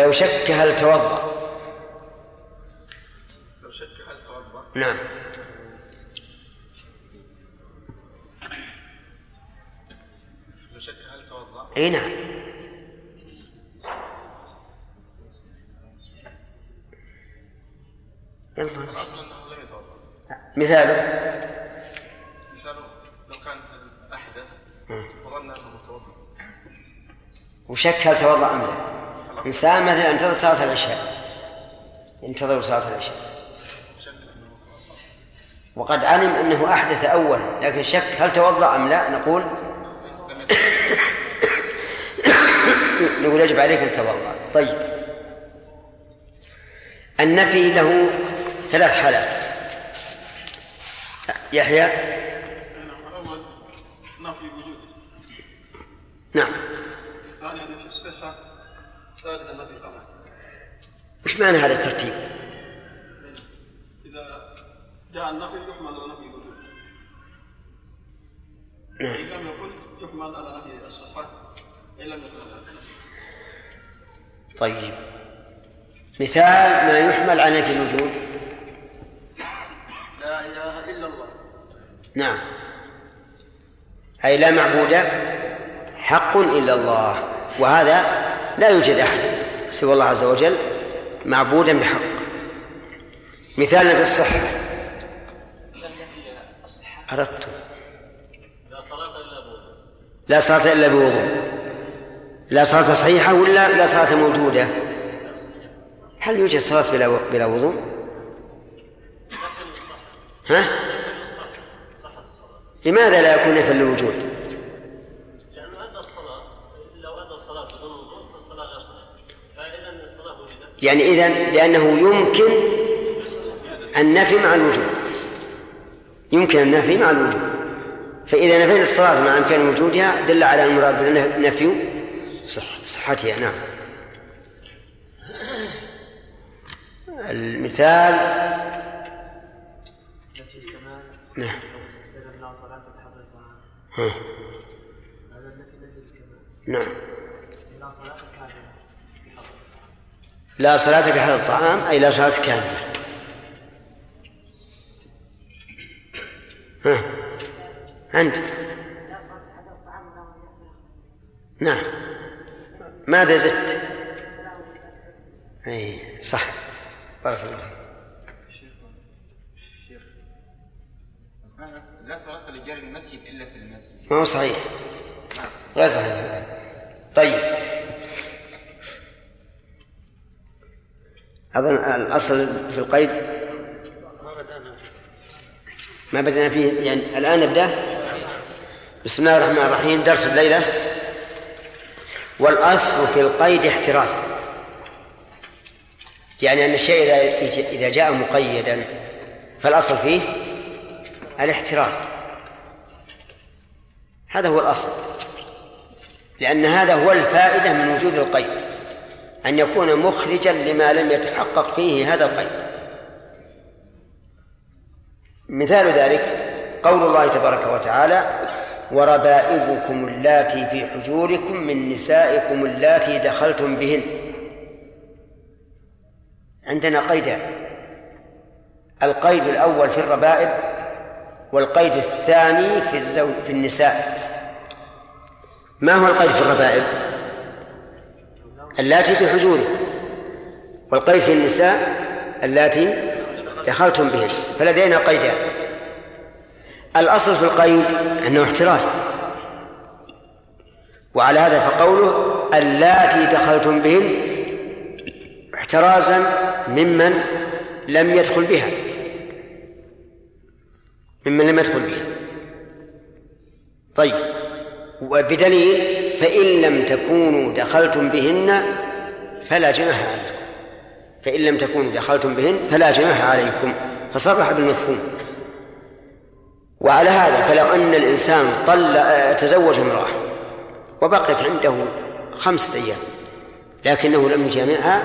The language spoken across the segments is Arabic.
لو شك هل توضأ. لو شك هل توضأ. نعم. لو شك هل توضأ. إي نعم. يلا. مثاله. مثاله لو كان أحدث وظن أنه متوضأ. وشك هل توضأ أم لا؟ إنسان مثلا انتظر صلاة العشاء. ينتظر صلاة العشاء. وقد علم أنه أحدث أولا لكن شك هل توضأ أم لا نقول نقول يجب عليك أن تتوضأ. طيب. النفي له ثلاث حالات. يحيى؟ نعم. ثانيا ثالثا نفي القمر وش معنى هذا الترتيب؟ إذا جاء النفي يحمل على نفي الوجود. نعم. إن لم يكن يحمل على نفي الصفة إن لم يكن على طيب. مثال ما يحمل على نفي الوجود. لا إله إلا الله. نعم. أي لا معبود حق إلا الله. وهذا لا يوجد أحد سوى الله عز وجل معبودا بحق مثال في الصحة أردت لا صلاة إلا بوضوء لا صلاة صحيحة ولا لا صلاة موجودة هل يوجد صلاة بلا بلا وضوء؟ ها؟ لماذا لا يكون نفي للوجود؟ لأن أدى الصلاة لو أدى الصلاة بدون وضوء فالصلاة غير صحيحة فإذا الصلاة وجدت يعني إذا لأنه يمكن النفي مع الوجود يمكن النفي مع الوجود فإذا نفينا الصلاة مع إمكان وجودها دل على المراد نفي صح صحتها. نعم. المثال نعم. سلم لا صلاة بحال الطعام أي لا صلاة كاملة. ها أنت. نعم. ماذا زدت؟ أي صح. بارك الله فيك. لا صلاة لجار المسجد إلا في المسجد. ما هو صحيح؟ غير صحيح. طيب. أظن الأصل في القيد. ما بدأنا فيه يعني الآن نبدأ. بسم الله الرحمن الرحيم درس الليلة. والأصل في القيد احتراز يعني أن الشيء إذا جاء مقيدا فالأصل فيه الاحتراز هذا هو الأصل. لأن هذا هو الفائدة من وجود القيد. أن يكون مخرجا لما لم يتحقق فيه هذا القيد. مثال ذلك قول الله تبارك وتعالى وربائبكم اللاتي في حجوركم من نسائكم اللاتي دخلتم بهن. عندنا قيدان القيد الأول في الربائب والقيد الثاني في الزوج في النساء. ما هو القيد في الربائب؟ اللاتي في حجوركم والقيد في النساء اللاتي دخلتم بهن فلدينا قيدان. الأصل في القيد أنه احتراز. وعلى هذا فقوله اللاتي دخلتم بهن احترازا ممن لم يدخل بها. ممن لم يدخل بها. طيب وبدليل فإن لم تكونوا دخلتم بهن فلا جناح عليكم. فإن لم تكونوا دخلتم بهن فلا جناح عليكم. فصرح بالمفهوم. وعلى هذا فلو أن الإنسان طل تزوج امرأة وبقيت عنده خمسة أيام لكنه لم يجامعها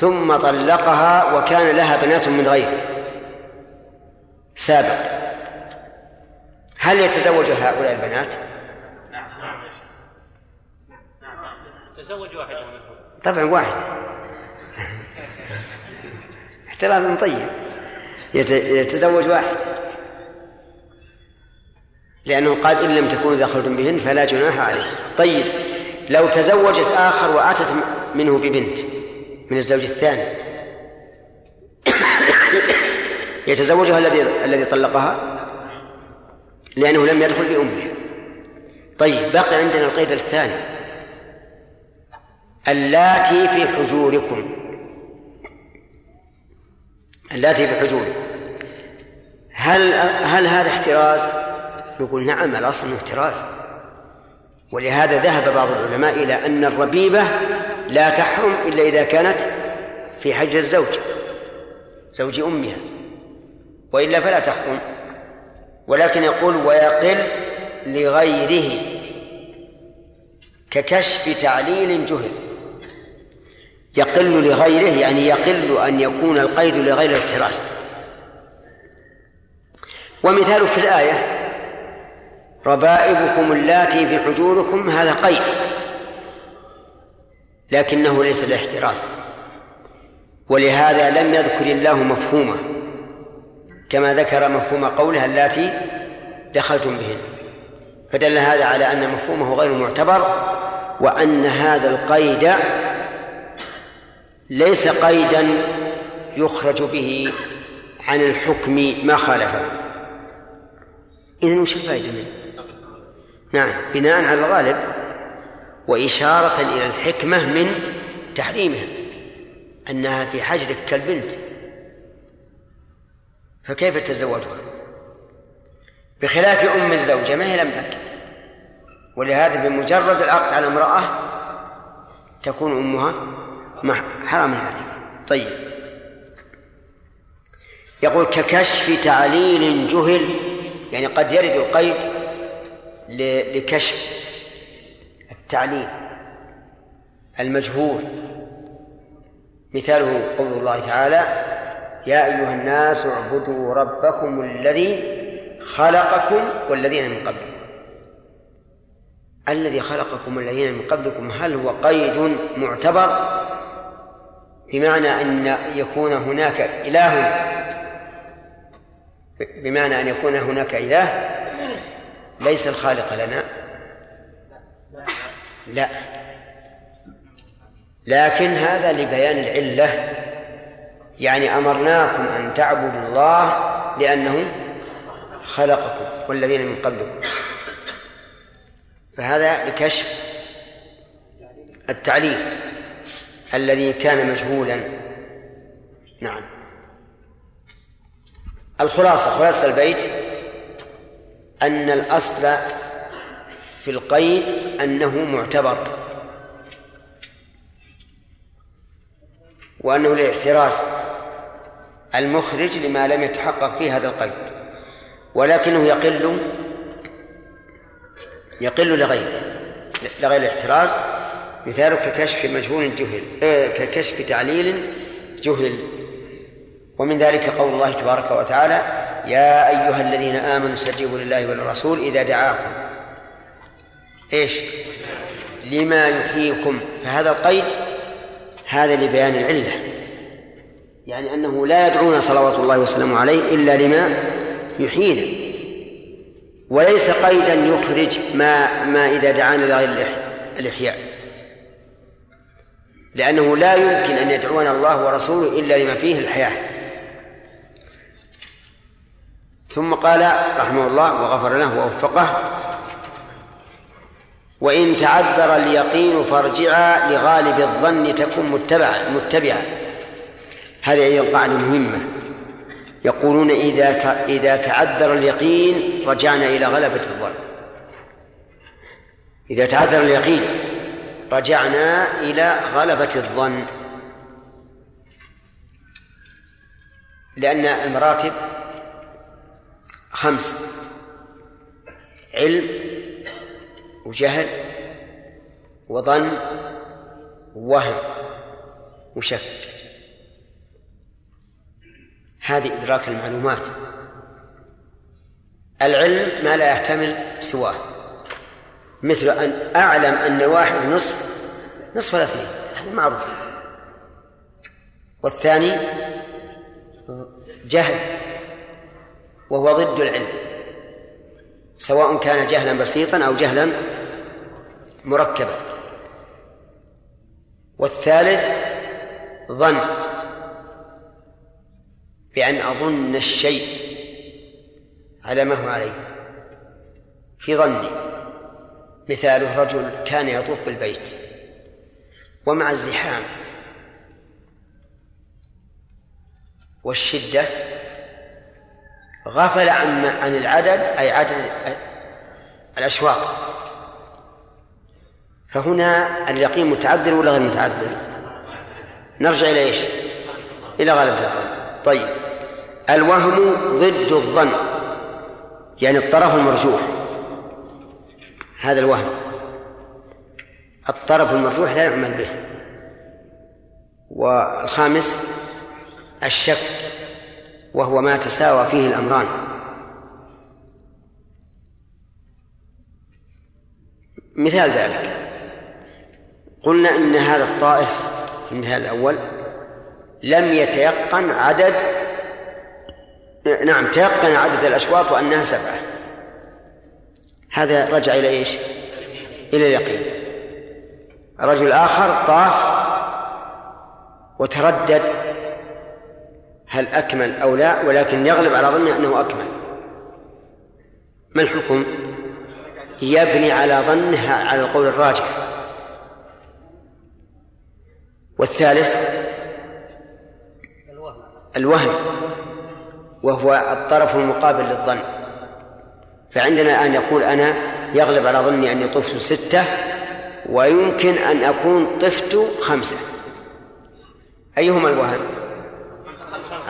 ثم طلقها وكان لها بنات من غيره. سابق. هل يتزوج هؤلاء البنات؟ تزوج واحدة منهم طبعا واحد. احتراز طيب. يت- يتزوج واحد. لأنه قال إن لم تكونوا دخلتم بهن فلا جناح عليه. طيب. لو تزوجت آخر وأتت منه ببنت من الزوج الثاني. يتزوجها الذي الذي طلقها؟ لأنه لم يدخل بأمه. طيب. بقي عندنا القيد الثاني. اللاتي في حجوركم. اللاتي في حجوركم هل هل هذا احتراز؟ نقول نعم الأصل احتراز. ولهذا ذهب بعض العلماء إلى أن الربيبة لا تحرم إلا إذا كانت في حجر الزوج زوج أمها. وإلا فلا تحرم. ولكن يقول ويقل لغيره ككشف تعليل جهل. يقل لغيره يعني يقل أن يكون القيد لغير الاحتراز ومثال في الآية ربائبكم اللاتي في حجوركم هذا قيد لكنه ليس الاحتراز ولهذا لم يذكر الله مفهومه كما ذكر مفهوم قولها اللاتي دخلتم بهن. فدل هذا على أن مفهومه غير معتبر وأن هذا القيد ليس قيدا يخرج به عن الحكم ما خالفه إذن وش الفائدة منه؟ نعم بناء على الغالب وإشارة إلى الحكمة من تحريمها أنها في حجرك كالبنت فكيف تتزوجها؟ بخلاف أم الزوجة ما هي لم لك ولهذا بمجرد العقد على امرأة تكون أمها حرام عليك طيب. يقول ككشف تعليل جهل يعني قد يرد القيد لكشف التعليل المجهول. مثاله قول الله تعالى يا أيها الناس اعبدوا ربكم الذي خلقكم والذين من قبلكم. الذي خلقكم والذين من قبلكم هل هو قيد معتبر؟ بمعنى أن يكون هناك إله. بمعنى أن يكون هناك إله ليس الخالق لنا. لا. لكن هذا لبيان العلة. يعني أمرناكم أن تعبدوا الله لأنه خلقكم والذين من قبلكم. فهذا لكشف التعليل. الذي كان مجهولا. نعم. الخلاصة خلاصة البيت أن الأصل في القيد أنه معتبر وأنه الاحتراز المخرج لما لم يتحقق فيه هذا القيد. ولكنه يقل يقل لغيره لغير الاحتراز مثاله ككشف مجهول جهل آه ككشف تعليل جهل. ومن ذلك قول الله تبارك وتعالى يا أيها الذين آمنوا استجيبوا لله وللرسول إذا دعاكم. إيش؟ لما يحييكم. فهذا القيد هذا لبيان العلة. يعني أنه لا يدعون صلوات الله وسلامه عليه إلا لما يحيينا. وليس قيدا يخرج ما ما إذا دعانا لغير الإحياء. لأنه لا يمكن أن يدعونا الله ورسوله إلا لما فيه الحياة. ثم قال رحمه الله وغفر له ووفقه وإن تعذر اليقين فارجعا لغالب الظن تكن متبعا متبعا. هذه أيضا قاعدة مهمة. يقولون إذا إذا تعذر اليقين رجعنا إلى غلبة الظن. إذا تعذر اليقين رجعنا إلى غلبة الظن. لأن المراتب خمس. علم وجهل وظن ووهم وشك. هذه إدراك المعلومات. العلم ما لا يحتمل سواه. مثل أن أعلم أن واحد نصف نصف الاثنين هذا معروف. والثاني جهل وهو ضد العلم سواء كان جهلا بسيطا أو جهلا مركبا. والثالث ظن بأن أظن الشيء على ما هو عليه في ظني. مثاله رجل كان يطوف بالبيت. ومع الزحام. والشدة. غفل عن عن العدد أي عدد الأشواط فهنا اليقين متعذر ولا غير متعذر؟ نرجع إلى إيش؟ إلى غالب الظن طيب. الوهم ضد الظن. يعني الطرف المرجوح. هذا الوهم. الطرف المرجوح لا يعمل به. والخامس الشك وهو ما تساوى فيه الأمران. مثال ذلك. قلنا إن هذا الطائف في المثال الأول لم يتيقن عدد نعم تيقن عدد الأشواط وأنها سبعة. هذا رجع إلى إيش؟ إلى اليقين. رجل آخر طاف وتردد هل أكمل أو لا ولكن يغلب على ظنه أنه أكمل. ما الحكم؟ يبني على ظنها على القول الراجح. والثالث الوهم وهو الطرف المقابل للظن. فعندنا أن يقول أنا يغلب على ظني أني طفت ستة ويمكن أن أكون طفت خمسة. أيهما الوهم؟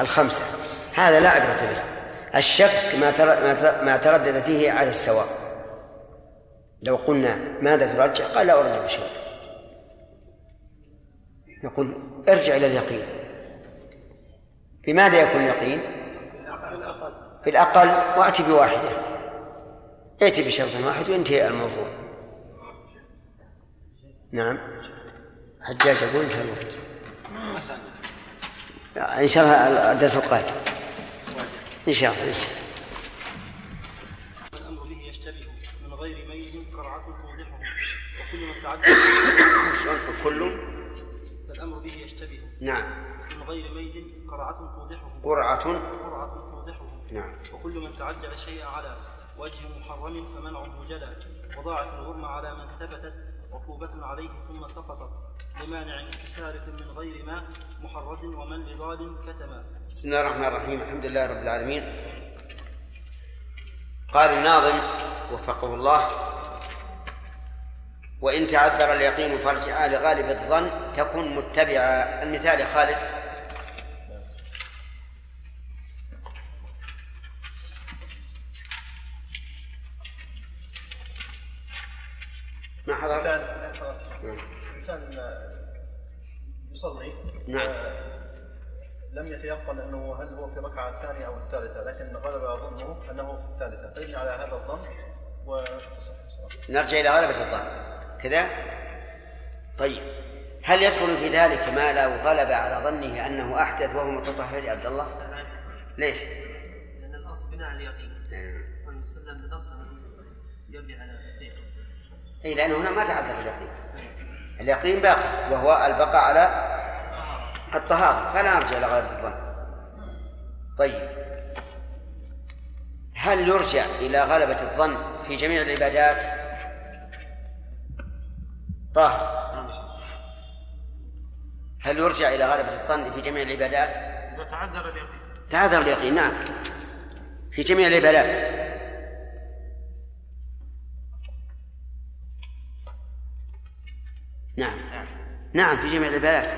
الخمسة. هذا لا عبرة به. الشك ما ما تردد فيه على السواء. لو قلنا ماذا ترجع؟ قال لا أرجع شيء نقول ارجع إلى اليقين. بماذا يكون اليقين؟ في الأقل وأتي بواحدة. ائتي بشرط واحد وينتهي الموضوع. نعم. حجاج يقول انتهى الوقت. إن شاء الله الدرس القادم إن شاء الله الأمر به يشتبه من غير قرعة توضحه وكل من تعدى كل؟ الأمر به يشتبه نعم. من غير ميز قرعة توضحه قرعة. قرعة توضحه نعم. وكل من تعجل الشيء على وجه محرم فمنعه جلا وضاعت الغرم على من ثبتت عقوبة عليه ثم سقطت. لمانع انكسارة من غير ما محرز ومن لضال كتما بسم الله الرحمن الرحيم. الحمد لله رب العالمين. قال الناظم وفقه الله. وإن تعذر اليقين فارجعا لغالب الظن تكن متبعا المثال يا خالد. ما حضر؟ إنسان يصلي نعم. آه، لم يتيقن أنه هل هو في الركعة الثانية أو الثالثة لكن غلب ظنه أنه في الثالثة. فيبني على هذا الظن وتصح نرجع إلى غلبة الظن. كذا؟ طيب. هل يدخل في ذلك ما لو غلب على ظنه أنه أحدث وهو متطهر يا عبد الله؟ ليش؟ لأن الأصل بناء على اليقين. نعم. والمسلم بنص أنه يبني على تصديقه اي لأنه هنا ما تعذر اليقين. اليقين باقي وهو البقاء على الطهارة. فلا نرجع إلى غلبة الظن. طيب. هل يرجع إلى غلبة الظن في جميع العبادات؟ طاهر. هل يرجع إلى غلبة الظن في جميع العبادات؟ إذا تعذر اليقين. تعذر اليقين نعم. في جميع العبادات نعم نعم في جميع العبادات.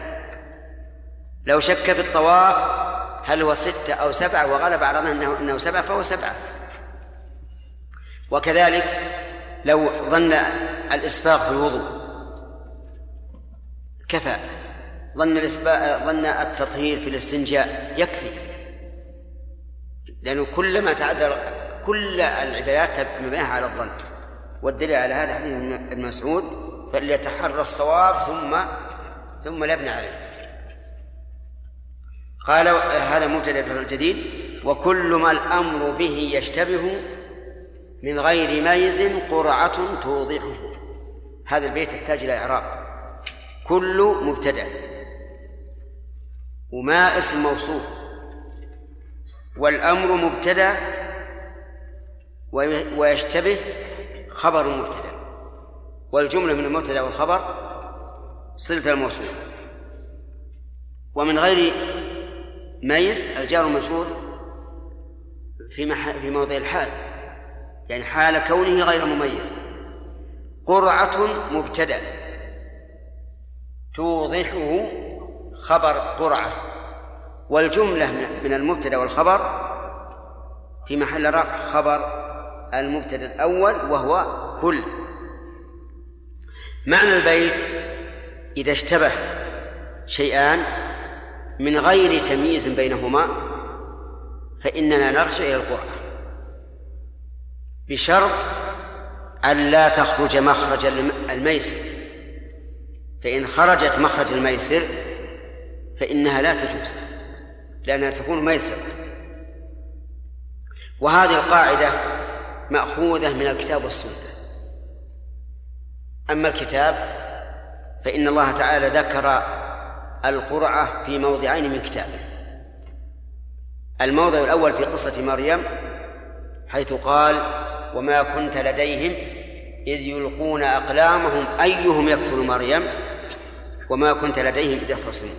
لو شك في الطواف هل هو ستة أو سبعة؟ وغلب على أنه أنه سبعة فهو سبعة. وكذلك لو ظن الإسباغ في الوضوء. كفى. ظن الإسباغ ظن التطهير في الاستنجاء. يكفي. لأنه كلما تعذر كل العبادات مبناها على الظن. والدليل على هذا حديث ابن مسعود فليتحرى الصواب ثم ثم يبنى عليه. قال هذا مبتدأ الجديد. وكل ما الأمر به يشتبه من غير ميز قرعة توضحه. هذا البيت يحتاج إلى إعراب. كل مبتدأ. وما اسم موصول والأمر مبتدأ ويشتبه خبر المبتدأ والجملة من المبتدأ والخبر صلة الموصول. ومن غير ميز الجار المجرور في محل في موضع الحال يعني حال كونه غير مميز. قرعة مبتدأ. توضحه خبر قرعة. والجملة من المبتدأ والخبر في محل رفع خبر المبتدأ الأول وهو كل. معنى البيت إذا اشتبه شيئان من غير تمييز بينهما فإننا نرجع إلى القرآن. بشرط أن لا تخرج مخرج الميسر. فإن خرجت مخرج الميسر فإنها لا تجوز لأنها تكون ميسرة. وهذه القاعدة مأخوذة من الكتاب والسنة. أما الكتاب فإن الله تعالى ذكر القرعة في موضعين من كتابه. الموضع الأول في قصة مريم حيث قال وما كنت لديهم إذ يلقون أقلامهم أيهم يكفل مريم؟ وما كنت لديهم إذ يختصمون.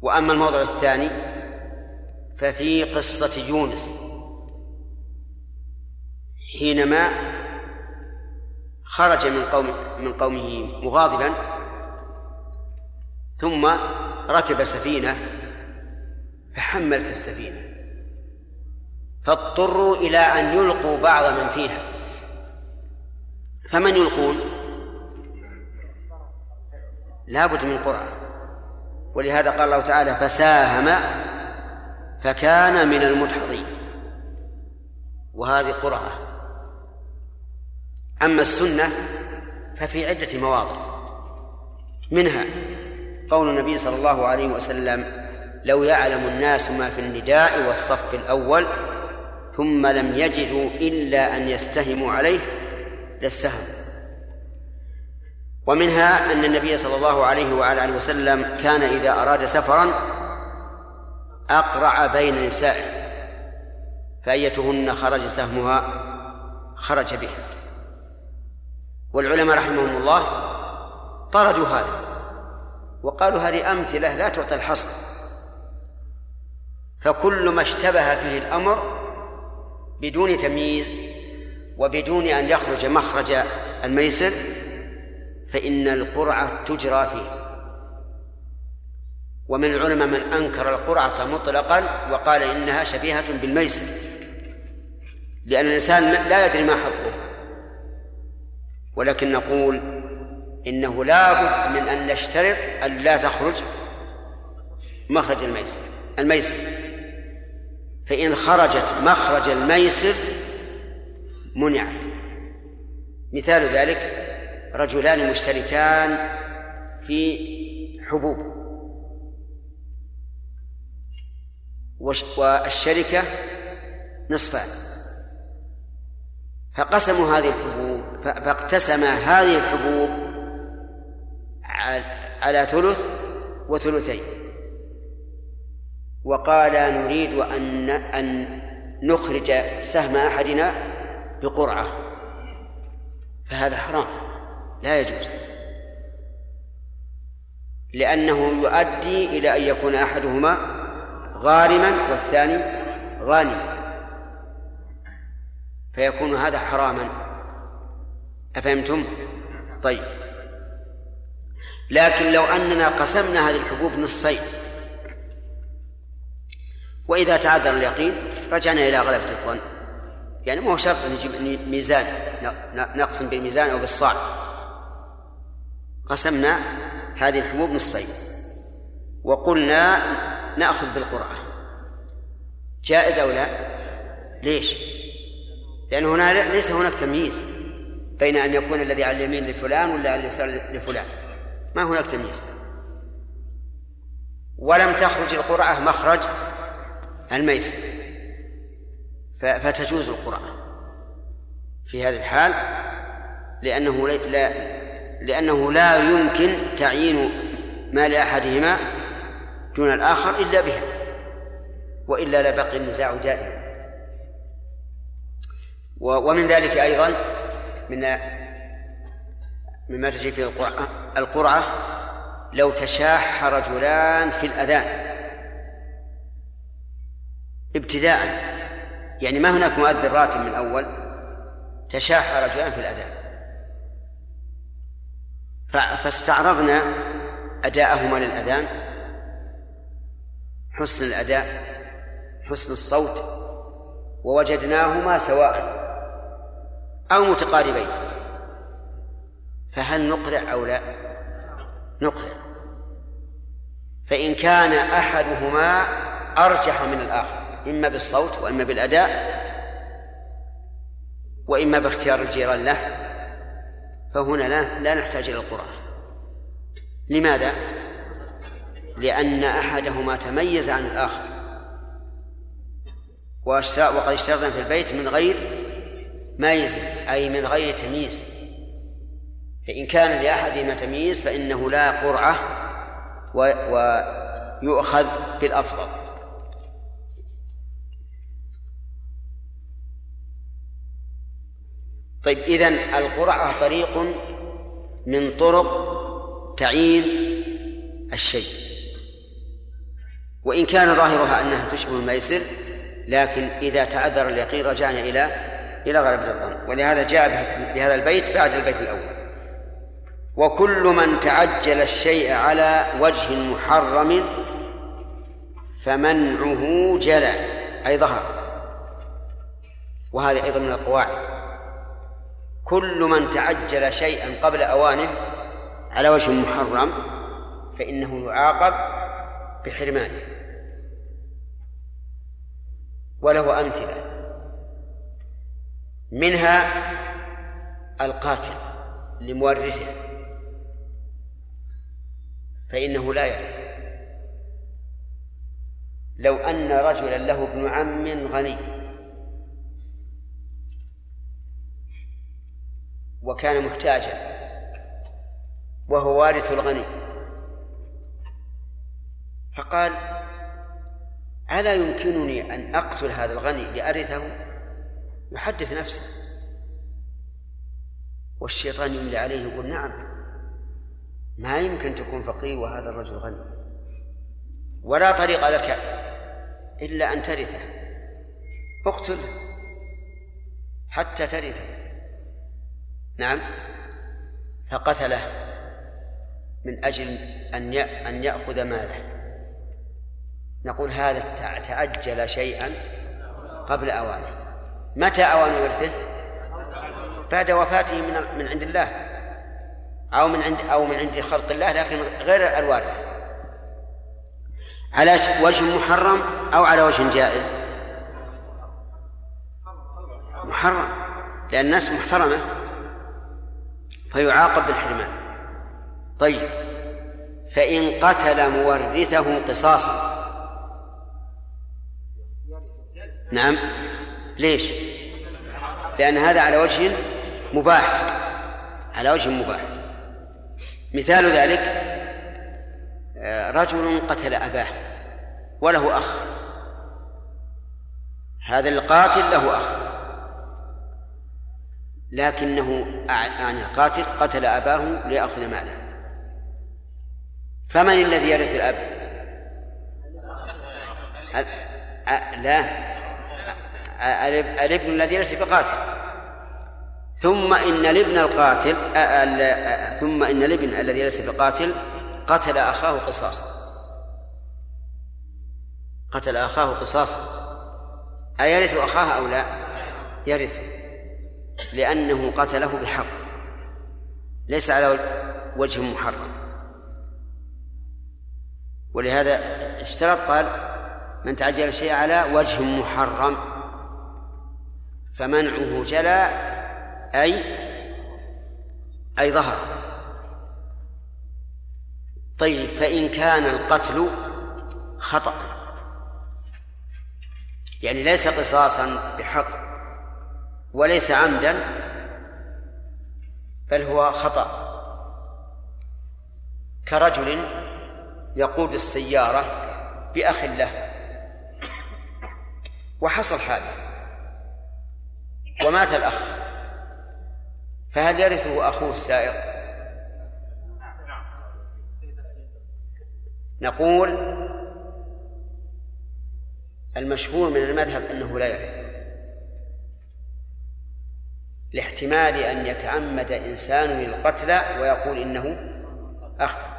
وأما الموضع الثاني ففي قصة يونس حينما خرج من قوم من قومه مغاضبا ثم ركب سفينة فحملت السفينة فاضطروا إلى أن يلقوا بعض من فيها. فمن يلقون؟ لابد من قرعة ولهذا قال الله تعالى فساهم فكان من المدحضين. وهذه قرعة أما السنة ففي عدة مواضع. منها قول النبي صلى الله عليه وسلم لو يعلم الناس ما في النداء والصف الأول ثم لم يجدوا إلا أن يستهموا عليه لاستهم ومنها أن النبي صلى الله عليه وعلى آله وسلم كان إذا أراد سفرا أقرع بين نسائه فأيتهن خرج سهمها خرج به والعلماء رحمهم الله طردوا هذا وقالوا هذه أمثلة لا تعطي الحصر. فكل ما اشتبه فيه الأمر بدون تمييز وبدون أن يخرج مخرج الميسر فإن القرعة تجرى فيه. ومن العلماء من أنكر القرعة مطلقا وقال إنها شبيهة بالميسر لأن الإنسان لا يدري ما حظه ولكن نقول إنه لا بد من أن نشترط أن لا تخرج مخرج الميسر. الميسر. فإن خرجت مخرج الميسر منعت. مثال ذلك رجلان مشتركان في حبوب. والشركة نصفان. فقسموا هذه الحبوب فاقتسم هذه الحبوب على ثلث وثلثين. وقال نريد أن أن نخرج سهم أحدنا بقرعة. فهذا حرام. لا يجوز. لأنه يؤدي إلى أن يكون أحدهما غارما والثاني غانما. فيكون هذا حراما. أفهمتم؟ طيب. لكن لو أننا قسمنا هذه الحبوب نصفين. وإذا تعذر اليقين رجعنا إلى غلبة الظن. يعني ما هو شرط نجيب ميزان نقسم بالميزان أو بالصاع قسمنا هذه الحبوب نصفين. وقلنا نأخذ بالقرعة. جائز أو لا؟ ليش؟ لأن هنا ليس هناك تمييز. بين أن يكون الذي على اليمين لفلان ولا على اليسار لفلان. ما هناك تمييز. ولم تخرج القرعة مخرج الميسر. فتجوز القرعة في هذه الحال لأنه لا لأنه لا يمكن تعيين ما لأحدهما دون الآخر إلا بها. وإلا لبقي النزاع دائما. ومن ذلك أيضا من مما تجي فيه القرعة القرعة لو تشاح رجلان في الأذان. ابتداء. يعني ما هناك مؤذن راتب من الأول؟ تشاح رجلان في الأذان. فاستعرضنا أداءهما للأذان. حسن الأداء حسن الصوت ووجدناهما سواء أو متقاربين. فهل نقرع أو لا؟ نقرع. فإن كان أحدهما أرجح من الآخر إما بالصوت وإما بالأداء وإما باختيار الجيران له فهنا لا, لا نحتاج إلى القرآن لماذا؟ لأن أحدهما تميز عن الآخر. وقد اشترطنا في البيت من غير ميز أي من غير تمييز. فإن كان لأحدهما تمييز فإنه لا قرعة ويؤخذ بالأفضل. طيب إذن القرعة طريق من طرق تعيين الشيء. وإن كان ظاهرها أنها تشبه الميسر لكن إذا تعذر اليقين رجعنا إلى إلى غلبة الظن ولهذا جاء بهذا البيت بعد البيت الأول. وكل من تعجل الشيء على وجه محرم فمنعه جلى أي ظهر. وهذه أيضا من القواعد. كل من تعجل شيئا قبل أوانه على وجه محرم فإنه يعاقب بحرمانه. وله أمثلة. منها القاتل لمورثه. فإنه لا يرث. لو أن رجلا له ابن عم غني. وكان محتاجا. وهو وارث الغني. فقال ألا يمكنني أن أقتل هذا الغني لأرثه؟ يحدث نفسه. والشيطان يملي عليه يقول نعم ما يمكن تكون فقير وهذا الرجل غني. ولا طريق لك إلا أن ترثه. اقتله حتى ترثه. نعم فقتله من أجل أن أن يأخذ ماله. نقول هذا تعجل شيئا قبل أوانه. متى أوان ورثه؟ بعد وفاته من من عند الله. أو من عند أو من عند خلق الله لكن غير الوارث. على وجه محرم أو على وجه جائز؟ محرم لأن الناس محترمة فيعاقب بالحرمان. طيب فإن قتل مورثه قصاصا. نعم. ليش؟ لأن هذا على وجه مباح. على وجه مباح. مثال ذلك رجل قتل أباه وله أخ. هذا القاتل له أخ. لكنه يعني القاتل قتل أباه ليأخذ ماله. فمن الذي يرث الأب؟ لا. الابن الذي ليس بقاتل ثم إن الابن القاتل ثم إن الابن الذي ليس بقاتل قتل أخاه قصاصا. قتل أخاه قصاصا. أيرث أخاه أو لا؟ يرث. لأنه قتله بحق ليس على وجه محرم. ولهذا اشترط قال من تعجل الشيء على وجه محرم. فمنعه جلى أي أي ظهر. طيب فإن كان القتل خطأ. يعني ليس قصاصا بحق وليس عمدا بل هو خطأ. كرجل يقود السيارة بأخ له وحصل حادث. ومات الأخ. فهل يرثه أخوه السائق؟ نقول المشهور من المذهب أنه لا يرث. لاحتمال أن يتعمد إنسان القتل ويقول إنه أخطأ.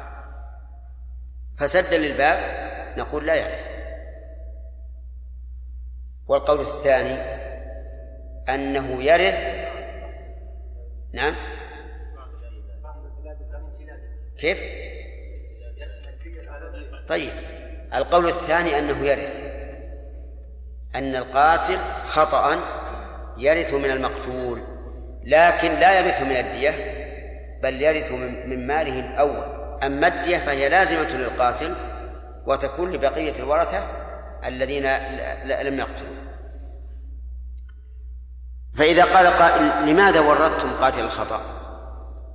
فسد للباب نقول لا يرث. والقول الثاني أنه يرث. نعم. كيف؟ طيب. القول الثاني أنه يرث. أن القاتل خطأ يرث من المقتول لكن لا يرث من الدية بل يرث من ماله الأول. أما الدية فهي لازمة للقاتل وتكون لبقية الورثة الذين لم يقتلوا. فإذا قال قائل لماذا وردتم قاتل الخطأ؟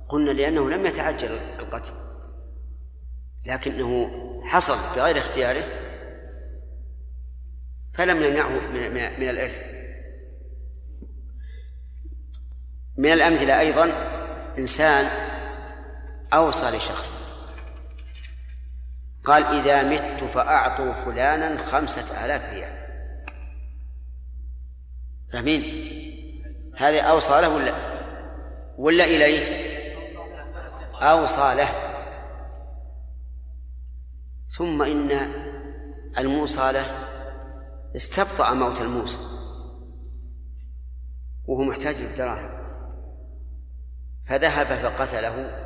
قلنا لأنه لم يتعجل القتل. لكنه حصل بغير اختياره فلم يمنعه من, من الإرث. من الأمثلة أيضا إنسان أوصى لشخص. قال إذا مت فأعطوا فلانا خمسة آلاف ريال. فاهمين؟ هذا أوصى له ولا ولا إليه؟ أوصى له ثم إن الموصى له استبطأ موت الموصى وهو محتاج للدراهم فذهب فقتله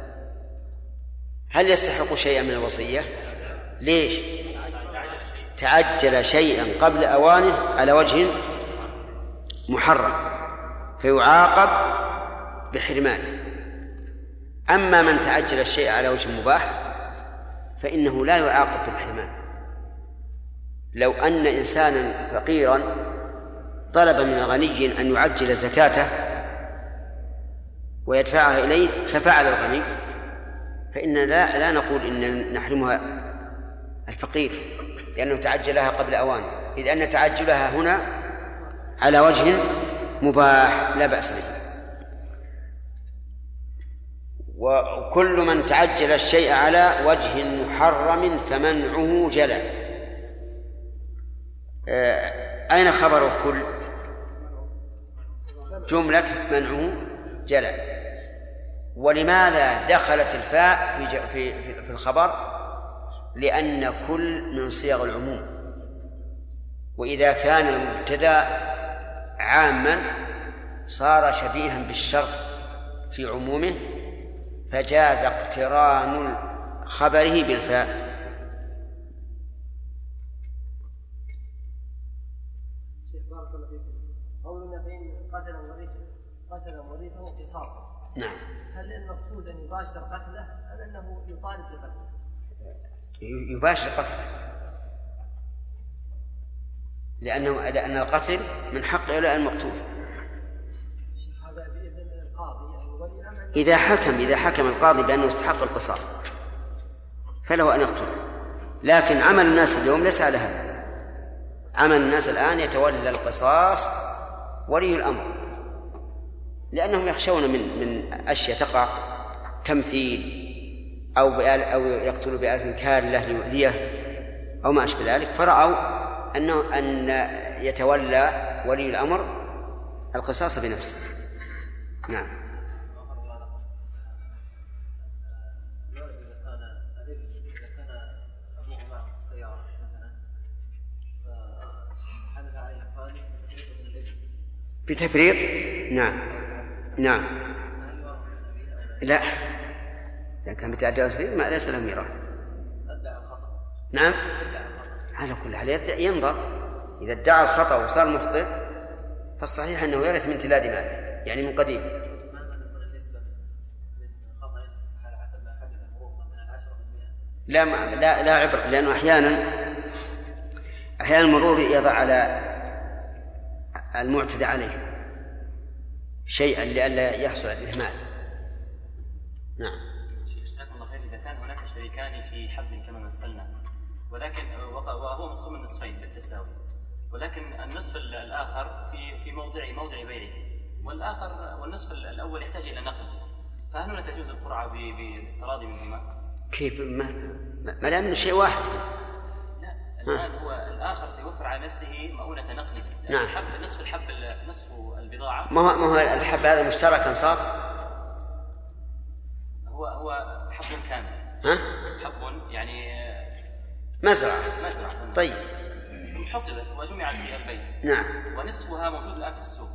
هل يستحق شيئا من الوصية؟ ليش؟ تعجل شيئا قبل أوانه على وجه محرم فيعاقب بحرمانه. أما من تعجل الشيء على وجه مباح فإنه لا يعاقب بالحرمان. لو أن إنسانا فقيرا طلب من الغني أن يعجل زكاته ويدفعها إليه ففعل الغني. فإن لا لا نقول إن نحرمها الفقير لأنه تعجلها قبل أوانه. إذ أن تعجلها هنا على وجه مباح لا بأس به. وكل من تعجل الشيء على وجه محرم فمنعه جلى آه، أين خبر كل؟ جملة منعه جلى ولماذا دخلت الفاء في في في الخبر؟ لأن كل من صيغ العموم. وإذا كان المبتدأ عاما صار شبيها بالشرط في عمومه فجاز اقتران خبره بالفاء. قتل قصاصا نعم. هل المقصود أن يباشر قتله أم أنه يطالب بقتله؟ يباشر قتله. لأنه لأن القتل من حق أولياء المقتول. إذا حكم إذا حكم القاضي بأنه يستحق القصاص فله أن يقتل. لكن عمل الناس اليوم ليس على هذا. عمل الناس الآن يتولى القصاص ولي الأمر. لأنهم يخشون من من أشياء تقع تمثيل أو أو يقتل بآلة كالة ليؤذيه أو ما أشبه ذلك. فرأوا أنه أن يتولى ولي الأمر القصاص بنفسه. نعم. بتفريط؟ نعم. نعم. لا؟ إذا كان بتعدى التفريط ما ليس له ميراث. نعم. على كل حال. ينظر. إذا ادعى الخطأ وصار مخطئ فالصحيح أنه يرث من تلاد ماله يعني من قديم. مهما تكون النسبة من خطأ على حسب ما حدث المروء مثلا 10% لا لا لا عبرة لأنه أحيانا أحيانا المرور يضع على المعتدى عليه شيئا لئلا يحصل الإهمال نعم. جزاكم الله خير. إذا كان هناك شريكان في ولكن وهو مقسوم النصفين بالتساوي. ولكن النصف الآخر في في موضع موضع بيعه. والاخر والنصف الأول يحتاج إلى نقل. فهل هنا تجوز القرعه بالتراضي منهما؟ كيف؟ ما ما دام شيء واحد. لا الآن هو الآخر سيوفر على نفسه مؤونة نقله. نعم. الحب نصف الحب نصف البضاعة. ما هو ما هو الحب هذا مشتركا صار؟ هو هو حب كامل. ها؟ حب يعني مزرعة. مزرعه طيب. حصلت وجمعت في البين نعم. ونصفها موجود الآن في السوق.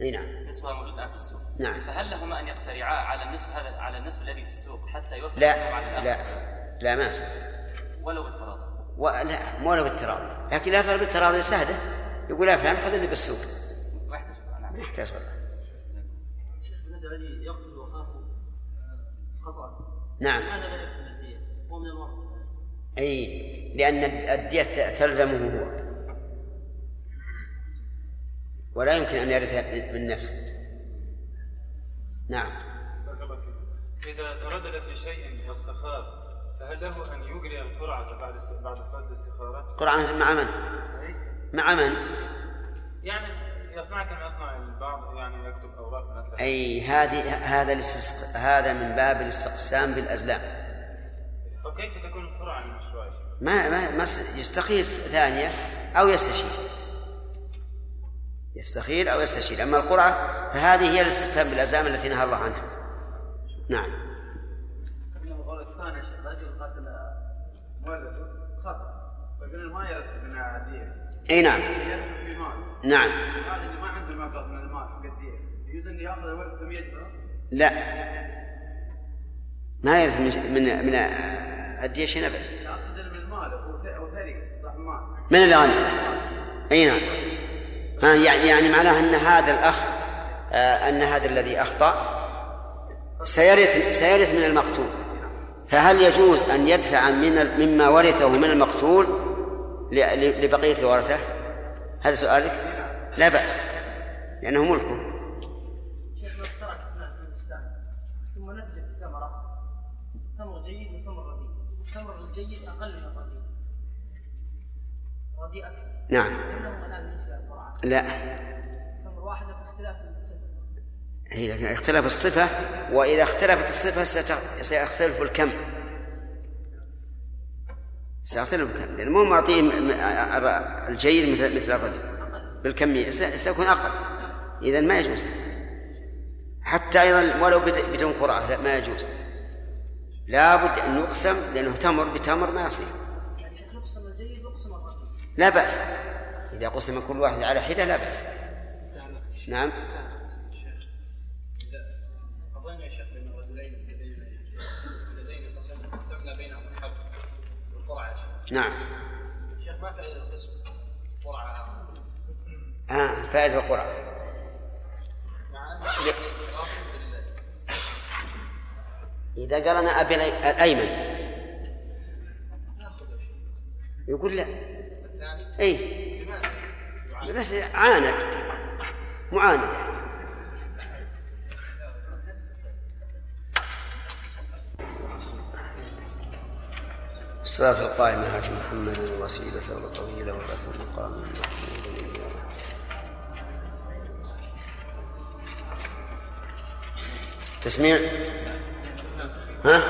أي نعم. نصفها موجود الآن في السوق. نعم. فهل لهما أن يقترعا على النصف هذا على النصف الذي في السوق حتى يوفر لا. على الآخر؟ لا. لا ما يصير ولو بالتراضي ولا مو ولا بالتراضي لكن لا صار بالتراضي سهلة. يقول يا فلان خذ اللي بالسوق. ما يحتاج نعم. ما يحتاج والله. شيخ بالنسبة الذي يقتل اخاه آه، نعم. هذا لا يحسن الدية؟ هو من الورثه أي لأن الدية تلزمه هو ولا يمكن أن يرث من نفسه نعم إذا تردد في شيء واستخار فهل له أن يجري القرعة بعد است- بعد صلاة الاستخارة؟ قرآن مع من؟ مع من؟ يعني يصنع كما يصنع البعض يعني يكتب أوراق مثلا أي هذه هذا الاستسق... هذا من باب الاستقسام بالأزلام فكيف تكون القرعة شيخ؟ ما ما, ما يستخير ثانية أو يستشير. يستخير أو يستشير. أما القرعة فهذه هي الاستخدام بالأزلام التي نهى الله عنها. نعم. أي نعم. يرث في مال نعم. هذا اللي ما عنده مبلغ من المال حق الدية يجوز انه يأخذ الولد ثم يدفع لا. ما يرث من من, من أبدا اقصد من المال هو ث- هو ثري صاحب مال. من اللي غني أي نعم. ها يعني يعني معناه أن هذا الأخ آه أن هذا الذي أخطأ سيرث سيرث من المقتول. فهل يجوز أن يدفع من مما ورثه من المقتول ل- ل- لبقية الورثة؟ هذا سؤالك؟ لا بأس لأنه ملكه. الجيد أقل من الرديء رديء أكثر. نعم. لا. تمر واحدة باختلاف هي لكن اختلف الصفة وإذا اختلفت الصفة سيختلف الكم. سيختلف الكم. لأنه مو معطيه الجيد مثل مثل الرجل بالكمية سيكون أقل. إذا ما يجوز. حتى أيضا ولو بد- بدون قرعة لا ما يجوز. لابد أن يقسم لأنه تمر بتمر ما يصير. لا بأس. إذا قسم كل واحد على حدة لا بأس. نعم. نعم. شيخ ما فائده القسم قرعه آه فائدة القرعة إذا قال أنا أبي الأيمن. يقول لا. أي بس عاند معاندة الصلاة القائمة هات محمد الوسيلة والطويلة والرسول مقام محمود تسميع. ها؟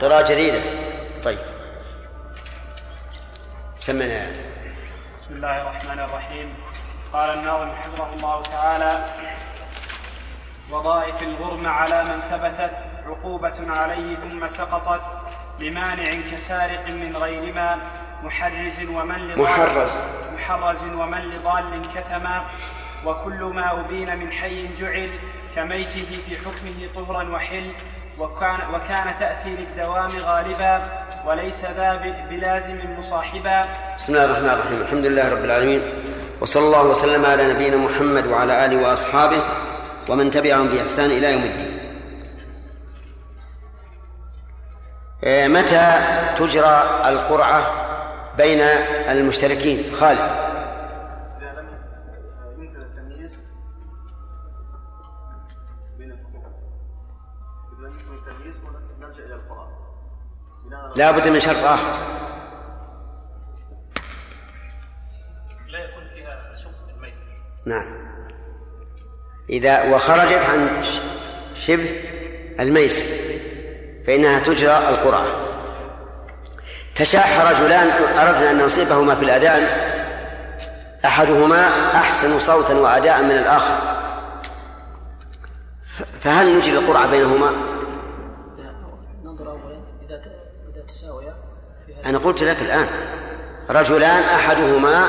قراءة جديدة. طيب. سمنا بسم الله الرحمن الرحيم. قال الناظم حفظه الله تعالى وظائف الغرم على من ثبتت عقوبة عليه ثم سقطت لمانع كسارق من غير ما محرز ومن لضال محرز. محرز ومن لضال كتما وكل ما أبين من حي جعل كميته في حكمه طهرا وحل وكان, وكان تأتي للدوام غالبا وليس ذا بلازم مصاحبا. بسم الله الرحمن الرحيم. الحمد لله رب العالمين. وصلى الله وسلم على نبينا محمد وعلى آله وأصحابه ومن تبعهم بإحسان إلى يوم الدين. آه، متى تجرى القرعة بين المشتركين؟ خالد. لا بد من شرط آخر. لا يكون فيها شبه الميسر. نعم. إذا وخرجت عن شبه الميسر فإنها تجرى القرعة تشاح رجلان أردنا أن نصيبهما في الأذان. أحدهما أحسن صوتا وأداء من الآخر. فهل نجري القرعة بينهما؟ ت- اذا تساويا في هذا أنا قلت لك الآن رجلان أحدهما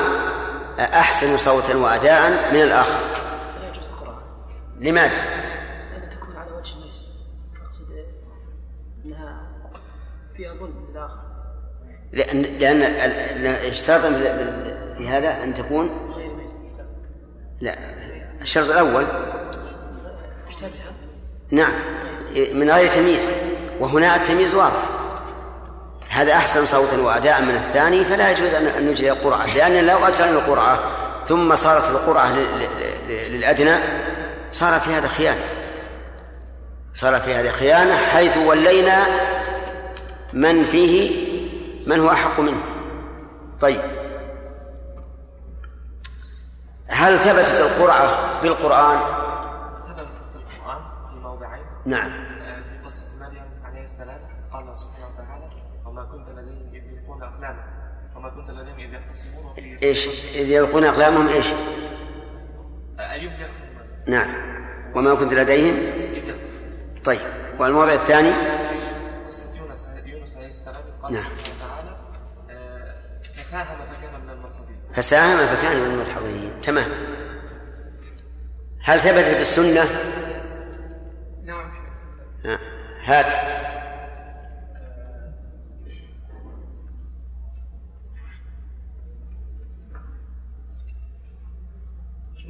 أحسن صوتا وأداء من الآخر. لا يجوز القراءة. لماذا؟ لأن تكون على وجه الميسر أقصد إنها فيها ظلم للآخر. لأن لأن اشترط في- هذا أن تكون لا الشرط الأول نعم من غير تمييز. وهنا التمييز واضح. هذا أحسن صوتا وأداء من الثاني فلا يجوز أن نجري القرعة لأن لو أجرينا القرعة ثم صارت القرعة لل- لل- للأدنى صار في هذا خيانة. صار في هذا خيانة حيث ولينا من فيه من هو أحق منه. طيب. هل ثبتت القرعة بالقرآن؟ ثبتت في القرآن في موضعين؟ نعم آه، في قصة مريم عليه السلام قال الله سبحانه وتعالى وما كنت لديهم إذ يلقون أقلامهم وما كنت لديهم إذ يختصمون في إيش؟ إذ يلقون أقلامهم إيش؟ آه، أيوب يكفر نعم. وما كنت لديهم؟ إذ يختصم طيب. والموضع الثاني؟ يونس يونس عليه السلام قال نعم. وتعالى آه، فساهم فكان من المرحبين فساهم فكان من المدحضين تمام. هل ثبت بالسنة؟ نعم. ها، هات.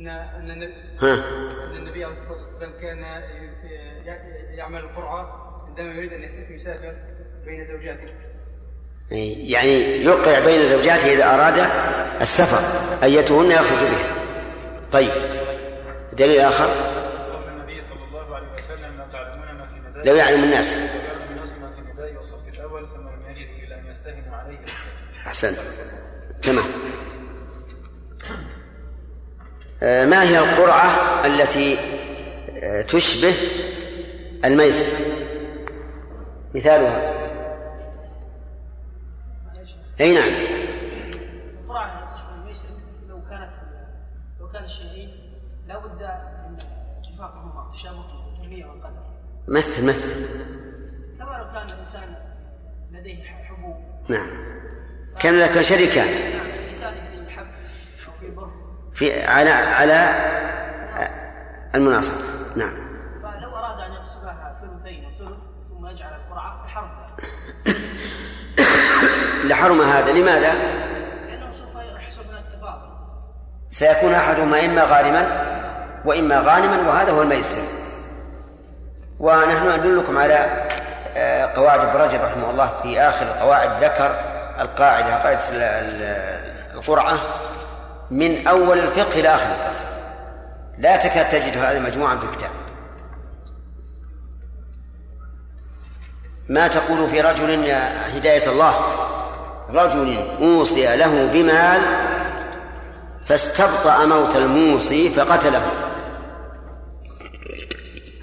ان إن أن النبي عليه الصلاة والسلام كان يعمل القرعة عندما يريد أن يس- يسافر بين زوجاته. يعني يوقع بين زوجاته إذا أراد السفر أيتهن يخرج به. طيب دليل آخر؟ قول النبي صلى الله عليه وسلم لو تعلمون ما في ندائي لو يعلم الناس. لو يعلم الناس ما في ندائي والصف الأول ثم لم يجدوا إلا ان يستهنوا عليه. بالسفر. أحسنت. تمام. ما هي القرعة التي آه، تشبه الميسر مثالها. أي نعم. القرعة تشبه الميسر لو كانت لو كان الشيئين لا بد من اتفاقهما تشابههما الكميه والقدر مثل مثل. كما لو كان الإنسان لديه حبوب. نعم. كان لك شركان نعم شريكان في حب أو في بر. في على على المناصرة نعم. فلو أراد أن يقسمها ثلثين وثلث ثم يجعل القرعة بحرب لحرم هذا. لماذا؟ لأنه سوف يحصل هناك تفاضل سيكون أحدهما إما غارما وإما غانما وهذا هو الميسر. ونحن ندلكم على آه، قواعد ابن رجب رحمه الله في آخر القواعد ذكر القاعدة قاعدة ال- ال- القرعة. من أول الفقه إلى آخر الفقه. لا تكاد تجد هذا مجموعا في كتاب ما تقول في رجل يا هداية الله؟ رجل أوصي له بمال فاستبطأ موت الموصي فقتله.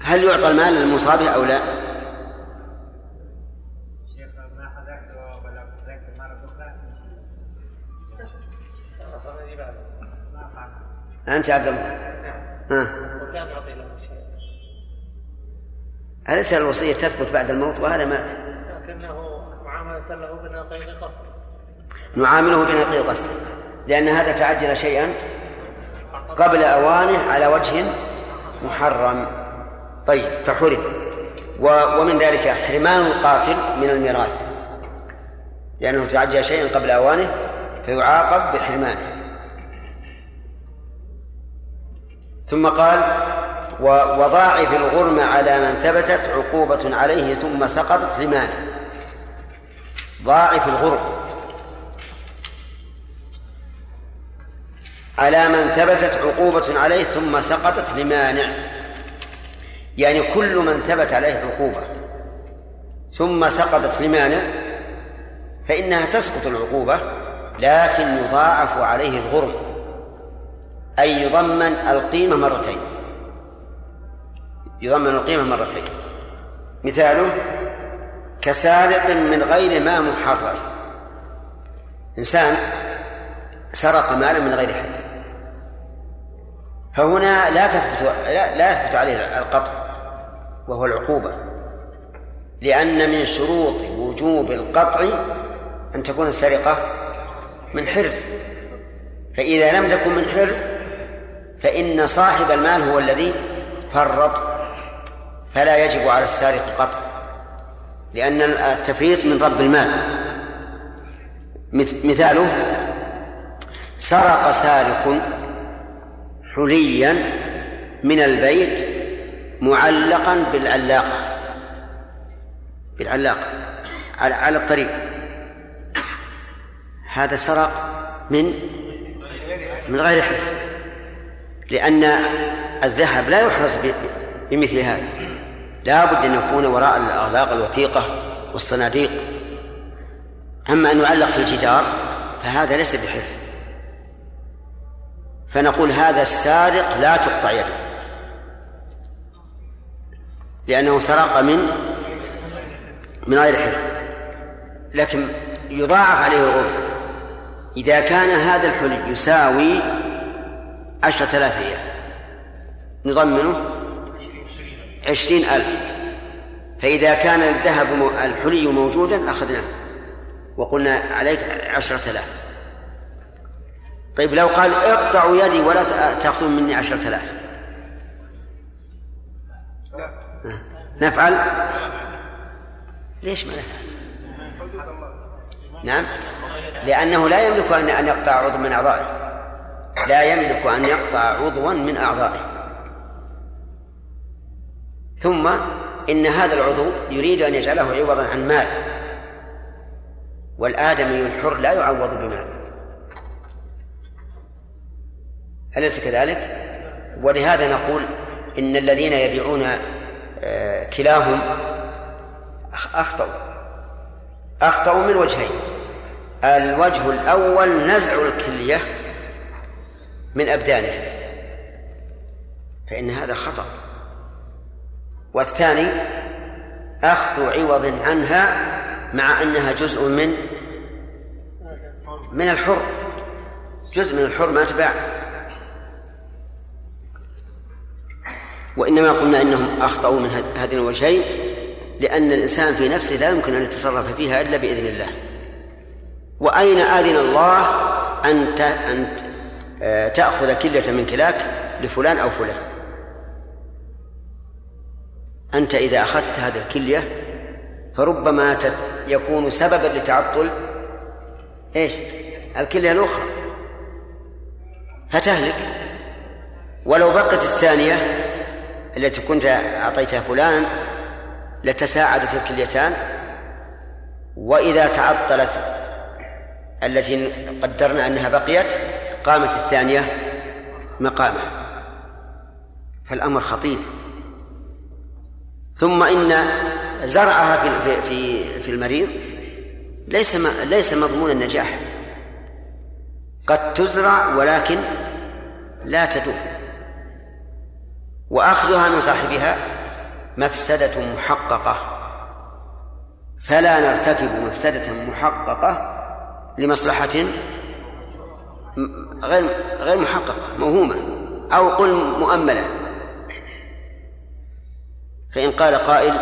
هل يعطى المال للمصاب أو لا؟ شيخ ما حضرت ولا حضرت مرة أخرى ما أنت عبد الله. ها؟ لا نعطي له شيء أليس الوصية تثبت بعد الموت وهذا مات؟ لكنه معاملة له بنقيض قصد. نعامله بنقيض قصده لأن هذا تعجل شيئا قبل أوانه على وجه محرم. طيب فحرم. ومن ذلك حرمان القاتل من الميراث. لأنه تعجل شيئا قبل أوانه فيعاقب بحرمانه. ثم قال وضاعف الغرم على من ثبتت عقوبة عليه ثم سقطت لمانه ضاعف الغرم. على من ثبتت عقوبة عليه ثم سقطت لمانع. يعني كل من ثبت عليه عقوبة ثم سقطت لمانع فإنها تسقط العقوبة لكن يضاعف عليه الغرم. أي يضمن القيمة مرتين. يضمن القيمة مرتين. مثاله كسارق من غير ما محرز. إنسان سرق مالا من غير حرز. فهنا لا تثبت لا, لا يثبت عليه القطع وهو العقوبة. لأن من شروط وجوب القطع أن تكون السرقة من حرز. فإذا لم تكن من حرز فإن صاحب المال هو الذي فرط فلا يجب على السارق قطع لأن التفريط من رب المال. مثاله سرق سارق حليا من البيت معلقا بالعلاقة بالعلاقة على الطريق. هذا سرق من من غير حرز لأن الذهب لا يحرز بمثل هذا. لا بد أن يكون وراء الأغلاق الوثيقة والصناديق. أما أن يعلق في الجدار فهذا ليس بحرز فنقول هذا السارق لا تقطع يده. لأنه سرق من من غير حرز لكن يضاعف عليه الغرب إذا كان هذا الحلي يساوي عشرة آلاف ريال. نضمنه عشرين ألف. فإذا كان الذهب الحلي موجودا أخذناه. وقلنا عليك عشرة آلاف. طيب لو قال اقطعوا يدي ولا تأخذون مني عشرة آلاف. نفعل؟ ليش ما نفعل؟ نعم. لأنه لا يملك أن يقطع عضو من أعضائه. لا يملك أن يقطع عضوا من أعضائه. ثم إن هذا العضو يريد أن يجعله عوضا عن مال. والآدمي الحر لا يعوض بمال. أليس كذلك؟ ولهذا نقول إن الذين يبيعون آه، كلاهم أخطأوا. أخطأوا من وجهين. الوجه الأول نزع الكلية من أبدانه. فإن هذا خطأ. والثاني أخذ عوض عنها مع أنها جزء من من الحر. جزء من الحر ما تباع وإنما قلنا إنهم أخطأوا من هذين الوجهين لأن الإنسان في نفسه لا يمكن أن يتصرف فيها إلا بإذن الله. وأين آذن الله أن أن تأخذ كلية من كلاك لفلان أو فلان. أنت إذا أخذت هذه الكلية فربما يكون سببا لتعطل إيش؟ الكلية الأخرى. فتهلك. ولو بقت الثانية التي كنت أعطيتها فلان لتساعدت الكليتان. وإذا تعطلت التي قدرنا أنها بقيت قامت الثانية مقامها. فالأمر خطير. ثم إن زرعها في في في المريض ليس ليس مضمون النجاح. قد تزرع ولكن لا تدوم. وأخذها من صاحبها مفسدة محققة. فلا نرتكب مفسدة محققة لمصلحة غير غير محققة موهومة أو قل مؤملة. فإن قال قائل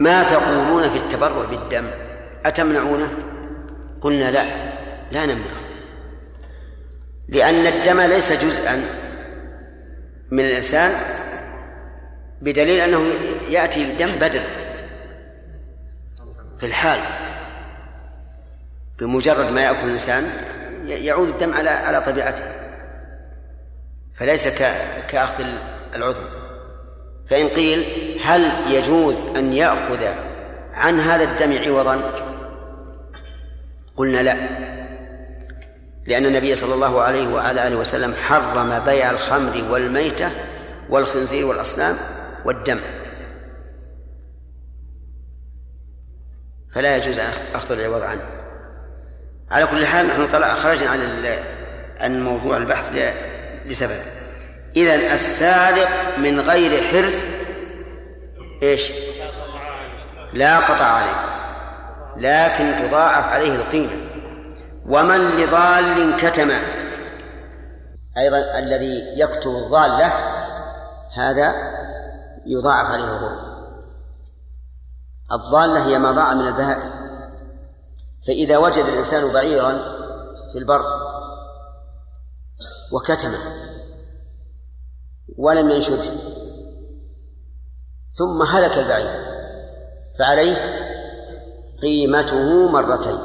ما تقولون في التبرع بالدم؟ أتمنعونه؟ قلنا لا لا نمنعه لأن الدم ليس جزءا من الإنسان بدليل أنه يأتي الدم بدل في الحال بمجرد ما يأكل الإنسان يعود الدم على على طبيعته. فليس كأخذ العضو. فإن قيل هل يجوز أن يأخذ عن هذا الدم عوضا؟ قلنا لا. لأن النبي صلى الله عليه وعلى آله وسلم حرم بيع الخمر والميتة والخنزير والأصنام والدم. فلا يجوز أخذ العوض عنه. على كل حال نحن طلع خرجنا عن عن موضوع البحث لسبب. إذا السارق من غير حرز إيش؟ لا قطع عليه لكن تضاعف عليه القيمة. ومن لضال كتم أيضا الذي يكتب الضالة هذا يضاعف عليه الغرم الضالة هي ما ضاع من البهائم. فإذا وجد الإنسان بعيرا في البر وكتمه ولم ينشره ثم هلك البعير فعليه قيمته مرتين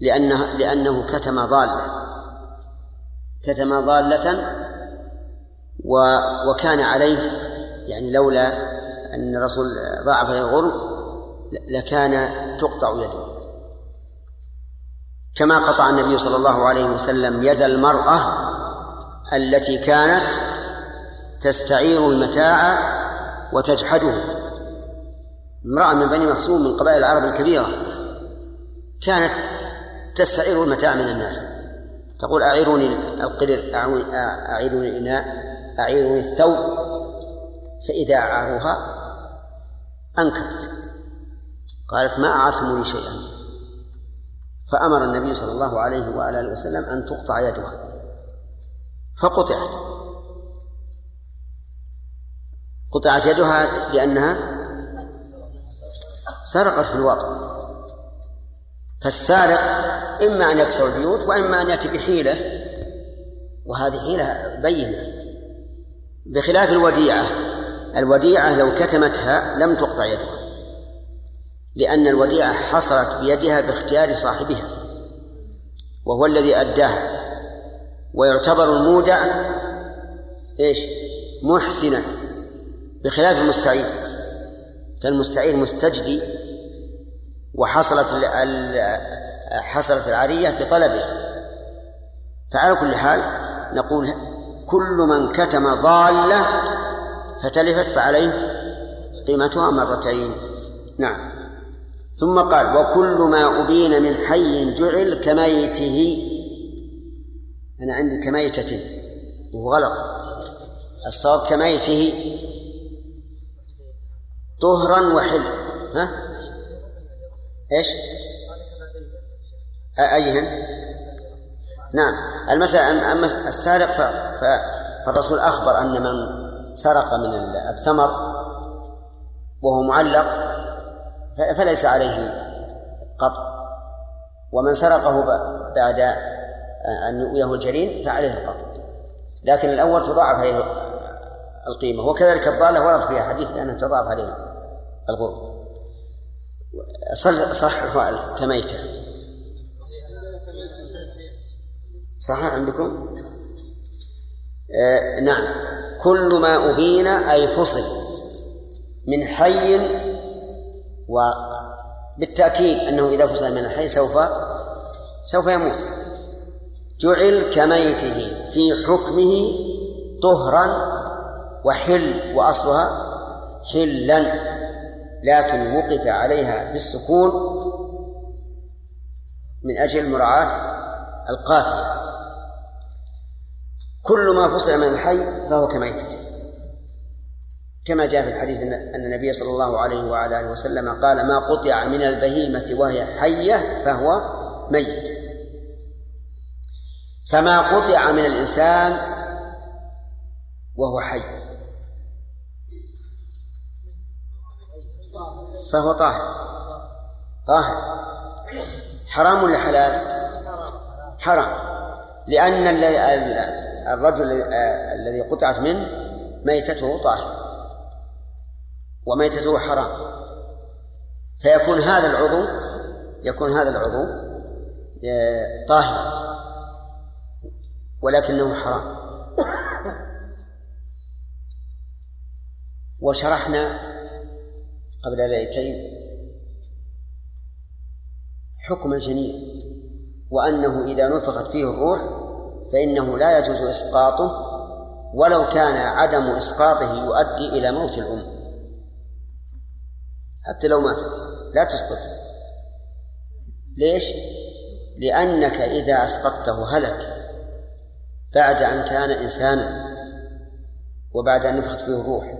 لأنه لأنه كتم ضالة كتم ضالة وكان عليه يعني لولا أن الرسول ضاعف الغرم لكان تقطع يده. كما قطع النبي صلى الله عليه وسلم يد المرأة التي كانت تستعير المتاع وتجحده. امرأة من بني مخزوم من قبائل العرب الكبيرة كانت تستعير المتاع من الناس. تقول أعيروني القدر أعيروني الإناء أعيروني الثوب. فإذا أعاروها أنكرت. قالت ما أعرتموني شيئا. فأمر النبي صلى الله عليه وعلى آله وسلم أن تقطع يدها. فقطعت. قطعت يدها لأنها سرقت في الواقع. فالسارق إما أن يكسر البيوت وإما أن يأتي بحيلة وهذه حيلة بينة. بخلاف الوديعة الوديعة لو كتمتها لم تقطع يدها. لأن الوديعة حصلت بيدها باختيار صاحبها وهو الذي أداها. ويعتبر المودع إيش؟ محسنا بخلاف المستعير فالمستعير مستجدي وحصلت حصلت العارية بطلبه. فعلى كل حال نقول كل من كتم ضالة فتلفت فعليه قيمتها مرتين. نعم. ثم قال وكل ما أبين من حي جعل كميته. أنا عندي كميتة. وغلط. الصواب كميته. طهرا وحل. ها؟ إيش؟ أيهن؟ نعم. المسألة أما السارق فالرسول أخبر أن من سرق من الثمر وهو معلق فليس عليه قطع. ومن سرقه بعد أن يؤويه الجرين فعليه القطع. لكن الأول تضاعف عليه القيمة وكذلك الضالة ورد فيها حديث بأنه تضاعف عليه الغرب. صححوا كميتة. صحيح عندكم؟ آه نعم. كل ما أبين أي فصل من حي وبالتأكيد أنه إذا فصل من الحي سوف سوف يموت. جعل كميته في حكمه طهرا وحل وأصلها حلا. لكن وقف عليها بالسكون من أجل مراعاة القافية. كل ما فصل من الحي فهو كميتته كما جاء في الحديث أن النبي صلى الله عليه وعلى آله وسلم قال ما قطع من البهيمة وهي حية فهو ميت. فما قطع من الإنسان وهو حي. فهو طاهر. طاهر. حرام ولا حلال? حرام. لأن الرجل الذي قطعت منه ميتته طاهر. وميتته حرام. فيكون هذا العضو يكون هذا العضو آه، طاهر. ولكنه حرام. وشرحنا قبل ليلتين حكم الجنين وأنه إذا نفخت فيه الروح فإنه لا يجوز إسقاطه ولو كان عدم إسقاطه يؤدي إلى موت الأم. حتى لو ماتت. لا تسقط. ليش؟ لأنك إذا أسقطته هلك. بعد أن كان إنسانا. وبعد أن نفخت فيه الروح.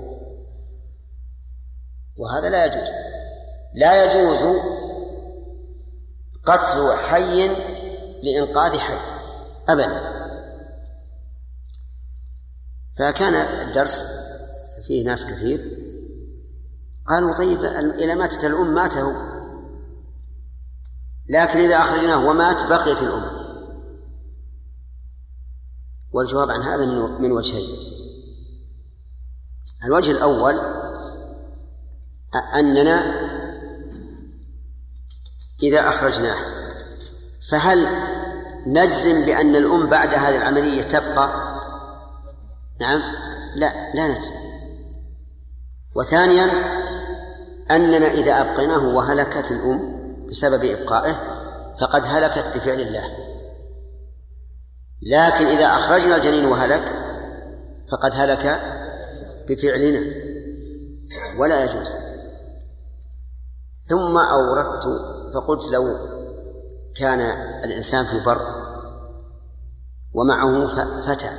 وهذا لا يجوز. لا يجوز قتل حي لإنقاذ حي. أبدا. فكان الدرس فيه ناس كثير. قالوا طيب إذا ماتت الأم مات هو لكن إذا أخرجناه ومات بقيت الأم والجواب عن هذا من من وجهين. الوجه الأول أننا إذا أخرجناه فهل نجزم بأن الأم بعد هذه العملية تبقى؟ نعم. لا لا نجزم. وثانيا أننا إذا أبقيناه وهلكت الأم بسبب إبقائه فقد هلكت بفعل الله. لكن إذا أخرجنا الجنين وهلك فقد هلك بفعلنا. ولا يجوز. ثم أوردت فقلت لو كان الإنسان في بر ومعه فتى.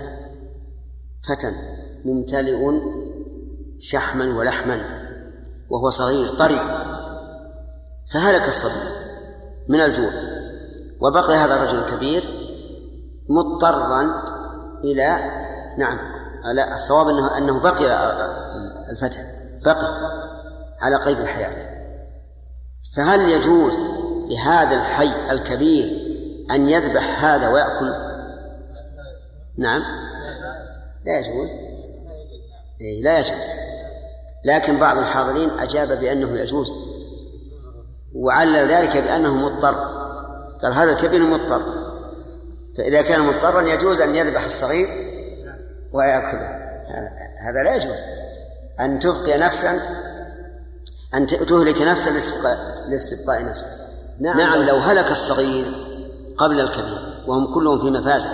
فتى ممتلئ شحما ولحما. وهو صغير طري. فهلك الصبي من الجوع. وبقي هذا الرجل الكبير مضطرا إلى نعم لا الصواب أنه أنه بقي الفتى بقي على قيد الحياة. فهل يجوز لهذا الحي الكبير أن يذبح هذا ويأكل؟ نعم. لا يجوز. إيه لا يجوز. لكن بعض الحاضرين أجاب بأنه يجوز وعلل ذلك بأنه مضطر. قال هذا الكبير مضطر. فإذا كان مضطرا يجوز أن يذبح الصغير ويأكله. هذا لا يجوز. أن تبقي نفسا أن تهلك نفسا لاستبقاء نفسه نعم, نعم لو هلك الصغير قبل الكبير وهم كلهم في مفازة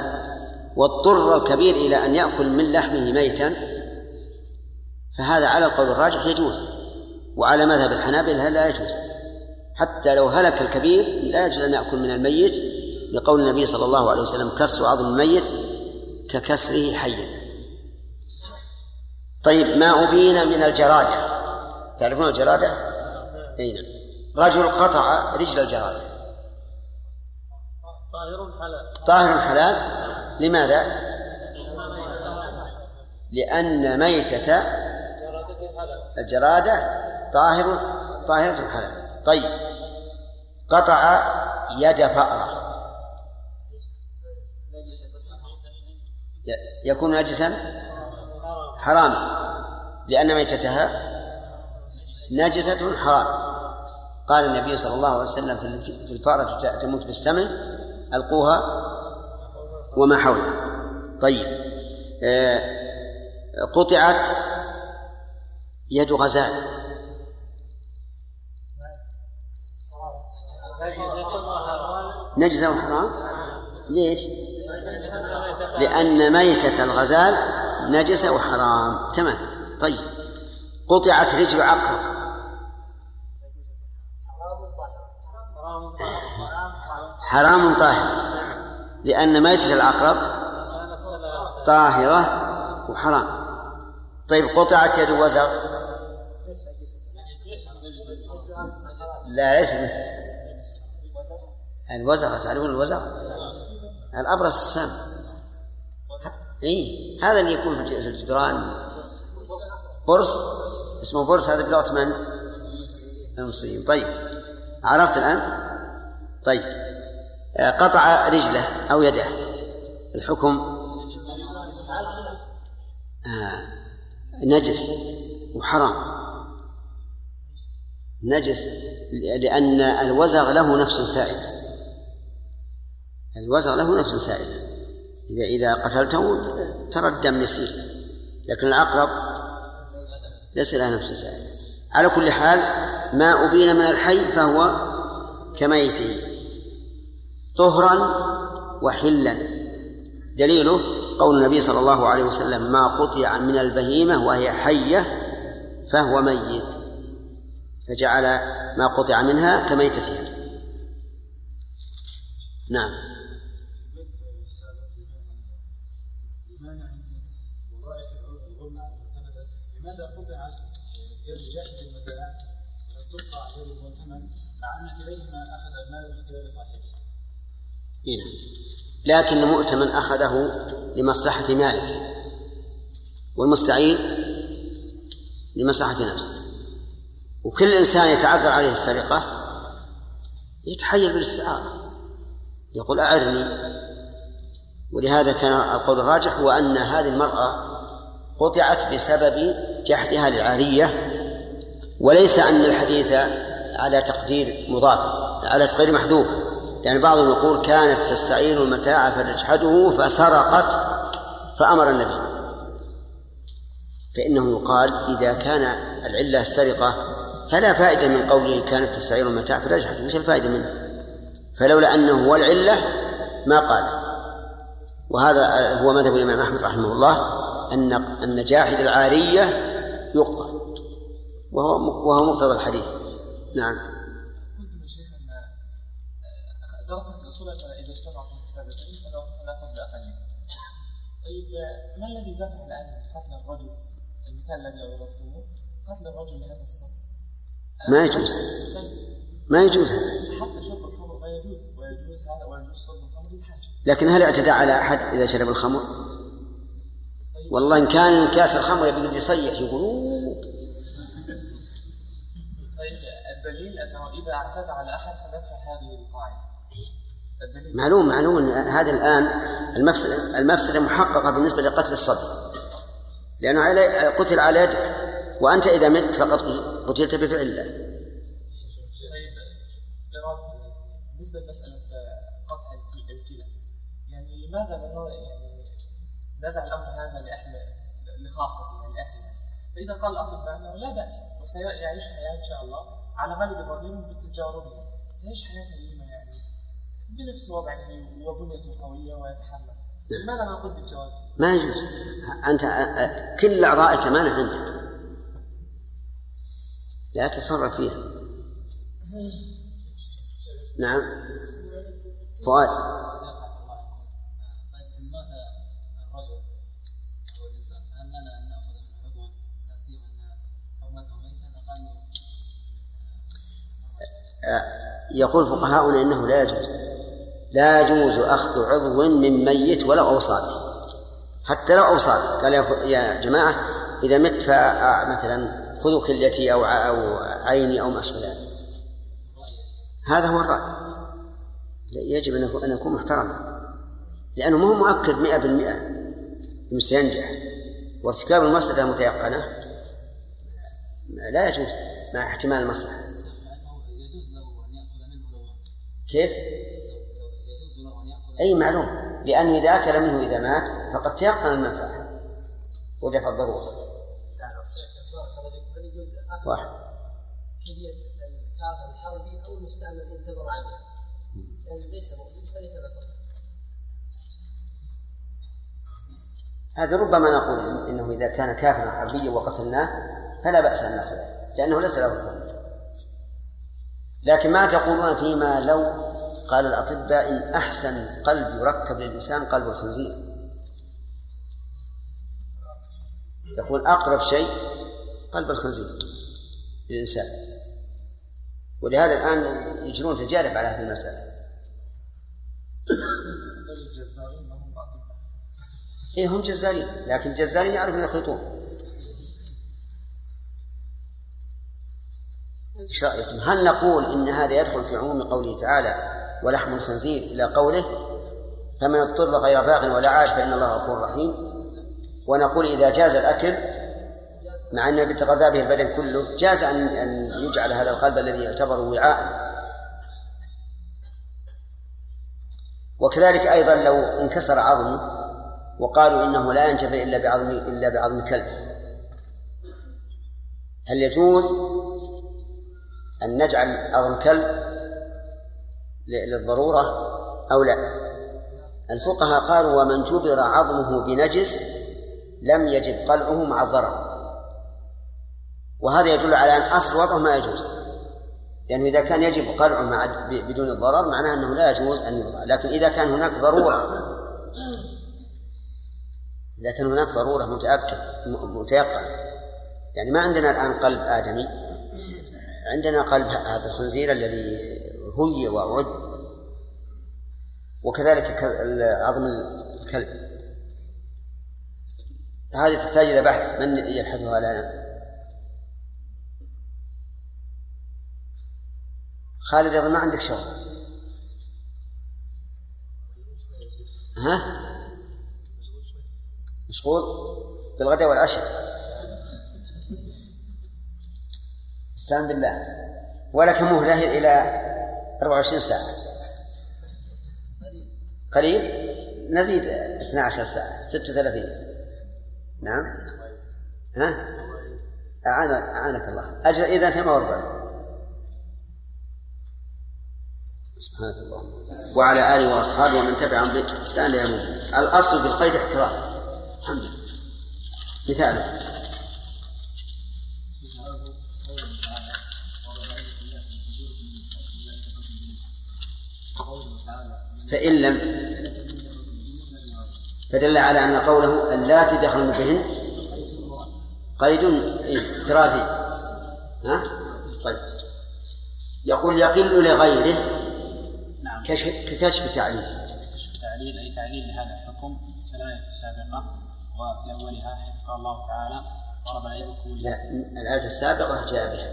واضطر الكبير إلى أن يأكل من لحمه ميتا فهذا على القول الراجح يجوز وعلى مذهب الحنابلة لا يجوز. حتى لو هلك الكبير لا يجوز أن يأكل من الميت لقول النبي صلى الله عليه وسلم كسر عظم الميت ككسره حيا. طيب ما أبين من الجرادة؟ تعرفون الجرادة؟ أي نعم. رجل قطع رجل الجرادة. طاهر حلال. طاهر حلال؟ لماذا؟ لأن ميتة الجرادة طاهر طاهرة حلال طيب. قطع يد فأرة. يكون نجسا؟ حراما لأن ميتتها نجسة حرام. قال النبي صلى الله عليه وسلم في الفأرة تموت بالسمن ألقوها وما حولها. طيب. آه قطعت يد غزال نجزة وحرام؟ ليش؟ لأن ميتة الغزال نجسة وحرام. تمام. طيب. قطعت رجل عقرب. حرام طاهر. لأن ميتة العقرب طاهرة وحرام. طيب قطعت يد وزغ لا اسمه الوزغ تعرفون الوزغ الأبرص السام. إي هذا اللي يكون في الجدران. برص اسمه برص هذا بلغة من؟ المصريين طيب عرفت الآن؟ طيب قطع رجله أو يده. الحكم؟ آه نجس وحرام. نجس لأن الوزغ له نفس سائلة الوزغ له نفس سائلة إذا إذا قتلته ترى الدم يسير لكن العقرب ليس له نفس سائلة على كل حال ما أبين من الحي فهو كميته. طهرا وحلا. دليله قول النبي صلى الله عليه وسلم ما قطع من البهيمة وهي حية فهو ميت. فجعل ما قطع منها كميتتها نعم لماذا يد المتاع ولم تقطع يد المؤتمن مع ان كليهما اخذ المال صاحبه؟ إيه. لكن المؤتمن أخذه لمصلحة مالك والمستعين لمصلحة نفسه وكل إنسان يتعذر عليه السرقة يتحيل بالاستعارة يقول أعرني. ولهذا كان القول الراجح هو أن هذه المرأة قطعت بسبب جحدها للعارية وليس أن الحديث على تقدير مضاف على تقدير محذوف. يعني بعضهم يقول كانت تستعير المتاع فتجحده فسرقت فأمر النبي. فإنه يقال إذا كان العلة السرقة فلا فائدة من قوله كانت تستعير المتاع فتجحده وش الفائدة منه. فلولا أنه هو العلة ما قال. وهذا هو مذهب الإمام أحمد رحمه الله أن أن جاحد العارية يقطع. وهو وهو مقتضى الحديث. نعم. يا شيخ آه، درسنا في الاصول ان إذا اجتمعوا في فلا قبل طيب ما الذي يدافع الان عن قتل الرجل المثال الذي عرفتموه قتل الرجل لهذا السبب ما يجوز. ما يجوز. حتى شرب الخمر يجوز ويجوز هذا ويجوز الخمر لكن هل اعتدى على أحد إذا شرب الخمر؟ والله إن كان كاس الخمر يبي يصيح يقول. طيب الدليل أنه إذا اعتدى على أحد فندفع هذه القاعدة. الدليل. معلوم معلوم هذا الآن المفسدة, المفسدة محققة بالنسبة لقتل الصبي. لأنه علي قتل على يدك وأنت إذا مت فقد قتلت بفعل الله. جواب بالنسبة لمسألة قطع الكلى يعني لماذا يعني ندع الأمر هذا لاهل لخاصة يعني لاهلنا فإذا قال الاطباء انه لا بأس وسيعيش حياة إن شاء الله على غالب ظنهم بالتجارب. سيعيش حياة سليمة يعني بنفس وضعه وبنيته قوية ويتحمل لماذا نقول بالجواز؟ ما يجوز. أنت كل أعضائك أمانة عندك لا تتصرف فيها. نعم. فؤاد. يقول فقهاؤنا إنه لا يجوز. لا يجوز أخذ عضو من ميت ولو أوصى به حتى لو أوصى به قال يا- جماعة إذا مت فمثلا خذوا كليتي أو أو عيني أو ما أشبه ذلك. هذا هو الرأي. يجب أن يكون- محترما. لأنه مو مؤكد مئة بالمئة أنه سينجح وارتكاب المفسدة المتيقنة لا يجوز مع احتمال المصلحة. كيف؟ أي معلوم. لأنه إذا أكل منه إذا مات فقد تيقن المنفعة. ودفع الضرورة بارك الله فيك هل يجوز اخذ واحد. كلية الكافر الحربي أو المستعمر ان انتظر لأن ليس مؤمن فليس له هذا ربما نقول إنه إذا كان كافرا حربيا وقتلناه فلا بأس أن نأخذه لأنه ليس له الحكم لكن ما تقولون فيما لو قال الأطباء إن أحسن قلب يركب للإنسان قلب الخنزير. يقول أقرب شيء قلب الخنزير. للإنسان. ولهذا الآن يجرون تجارب على هذه المسألة. إيه هم جزارين لكن الجزارين يعرفون يخلطون. إيش رأيكم؟ هل نقول إن هذا يدخل في عموم قوله تعالى ولحم الخنزير إلى قوله؟ فمن اضطر غير باغ ولا عاد فإن الله غفور رحيم. ونقول إذا جاز الأكل مع أن يتغذى به البدن كله جاز ان أن يجعل هذا القلب الذي يعتبر وعاء. وكذلك أيضا لو انكسر عظمه وقالوا إنه لا ينجبر إلا بعظم إلا بعظم كلب هل يجوز أن نجعل عظم كلب ل- للضرورة أو لا؟ الفقهاء قالوا ومن جبر عظمه بنجس لم يجب قلعه مع الضرر. وهذا يدل على أن أصل وضعه ما يجوز. لأنه إذا كان يجب قلعه مع بدون الضرر معناه أنه لا يجوز أن يوضع. لكن إذا كان هناك ضرورة إذا كان هناك ضرورة متأكد متيقن. يعني ما عندنا الآن قلب آدمي. عندنا قلب هذا الخنزير الذي هي وأعد وكذلك عظم الكلب. هذه تحتاج إلى بحث. من يبحثها لنا خالد أظن ما عندك شغل. ها؟ مشغول؟ بالغداء والعشاء. استعن بالله. ولك مهلة إلى 24 ساعة. قليل؟ نزيد 12 ساعة. 36 نعم. ها؟ أعانك الله. أجل إذا 48 وعلى آله وأصحابه ومن تبعهم بإحسان لا يموت الأصل في القيد احتراز الحمد لله. مثاله فإن لم فدل على أن قوله اللاتي دخلن بهن قيد احترازي ها؟ طيب. يقول يقل لغيره ككشف التعليل كشف التعليل أي تعليل لهذا الحكم كالآية السابقة وفي أولها حيث قال الله تعالى ضرب أيديكم لا الآية السابقة جاء بها.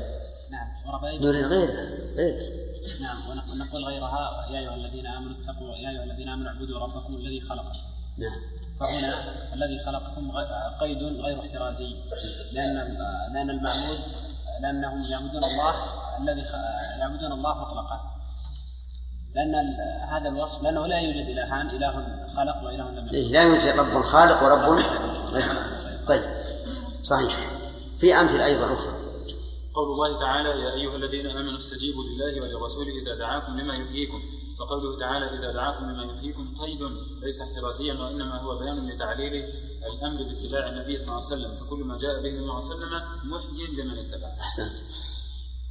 نعم ضرب نريد غيرها غير. نعم ونقول غيرها يا أيها الذين آمنوا اتقوا يا أيها الذين آمنوا اعبدوا ربكم الذي خلقكم. نعم. فهنا الذي خلقكم قيد غير احترازي لأن لأن المعبود لأنهم يعبدون الله الذي يعبدون الله مطلقا. لأن هذا الوصف لأنه لا يوجد إلهان إله خلق وإله لم يخلق لا يوجد رب خالق ورب طيب. صحيح. في أمثلة أيضا أخرى. قول الله تعالى يا أيها الذين آمنوا استجيبوا لله ولرسوله إذا دعاكم لما يحييكم. فقوله تعالى إذا دعاكم لما يحييكم قيد ليس احترازيا وإنما هو بيان لتعليل الأمر باتباع النبي صلى الله عليه وسلم. فكل ما جاء به النبي صلى الله عليه وسلم محيي لمن اتبعه أحسنت.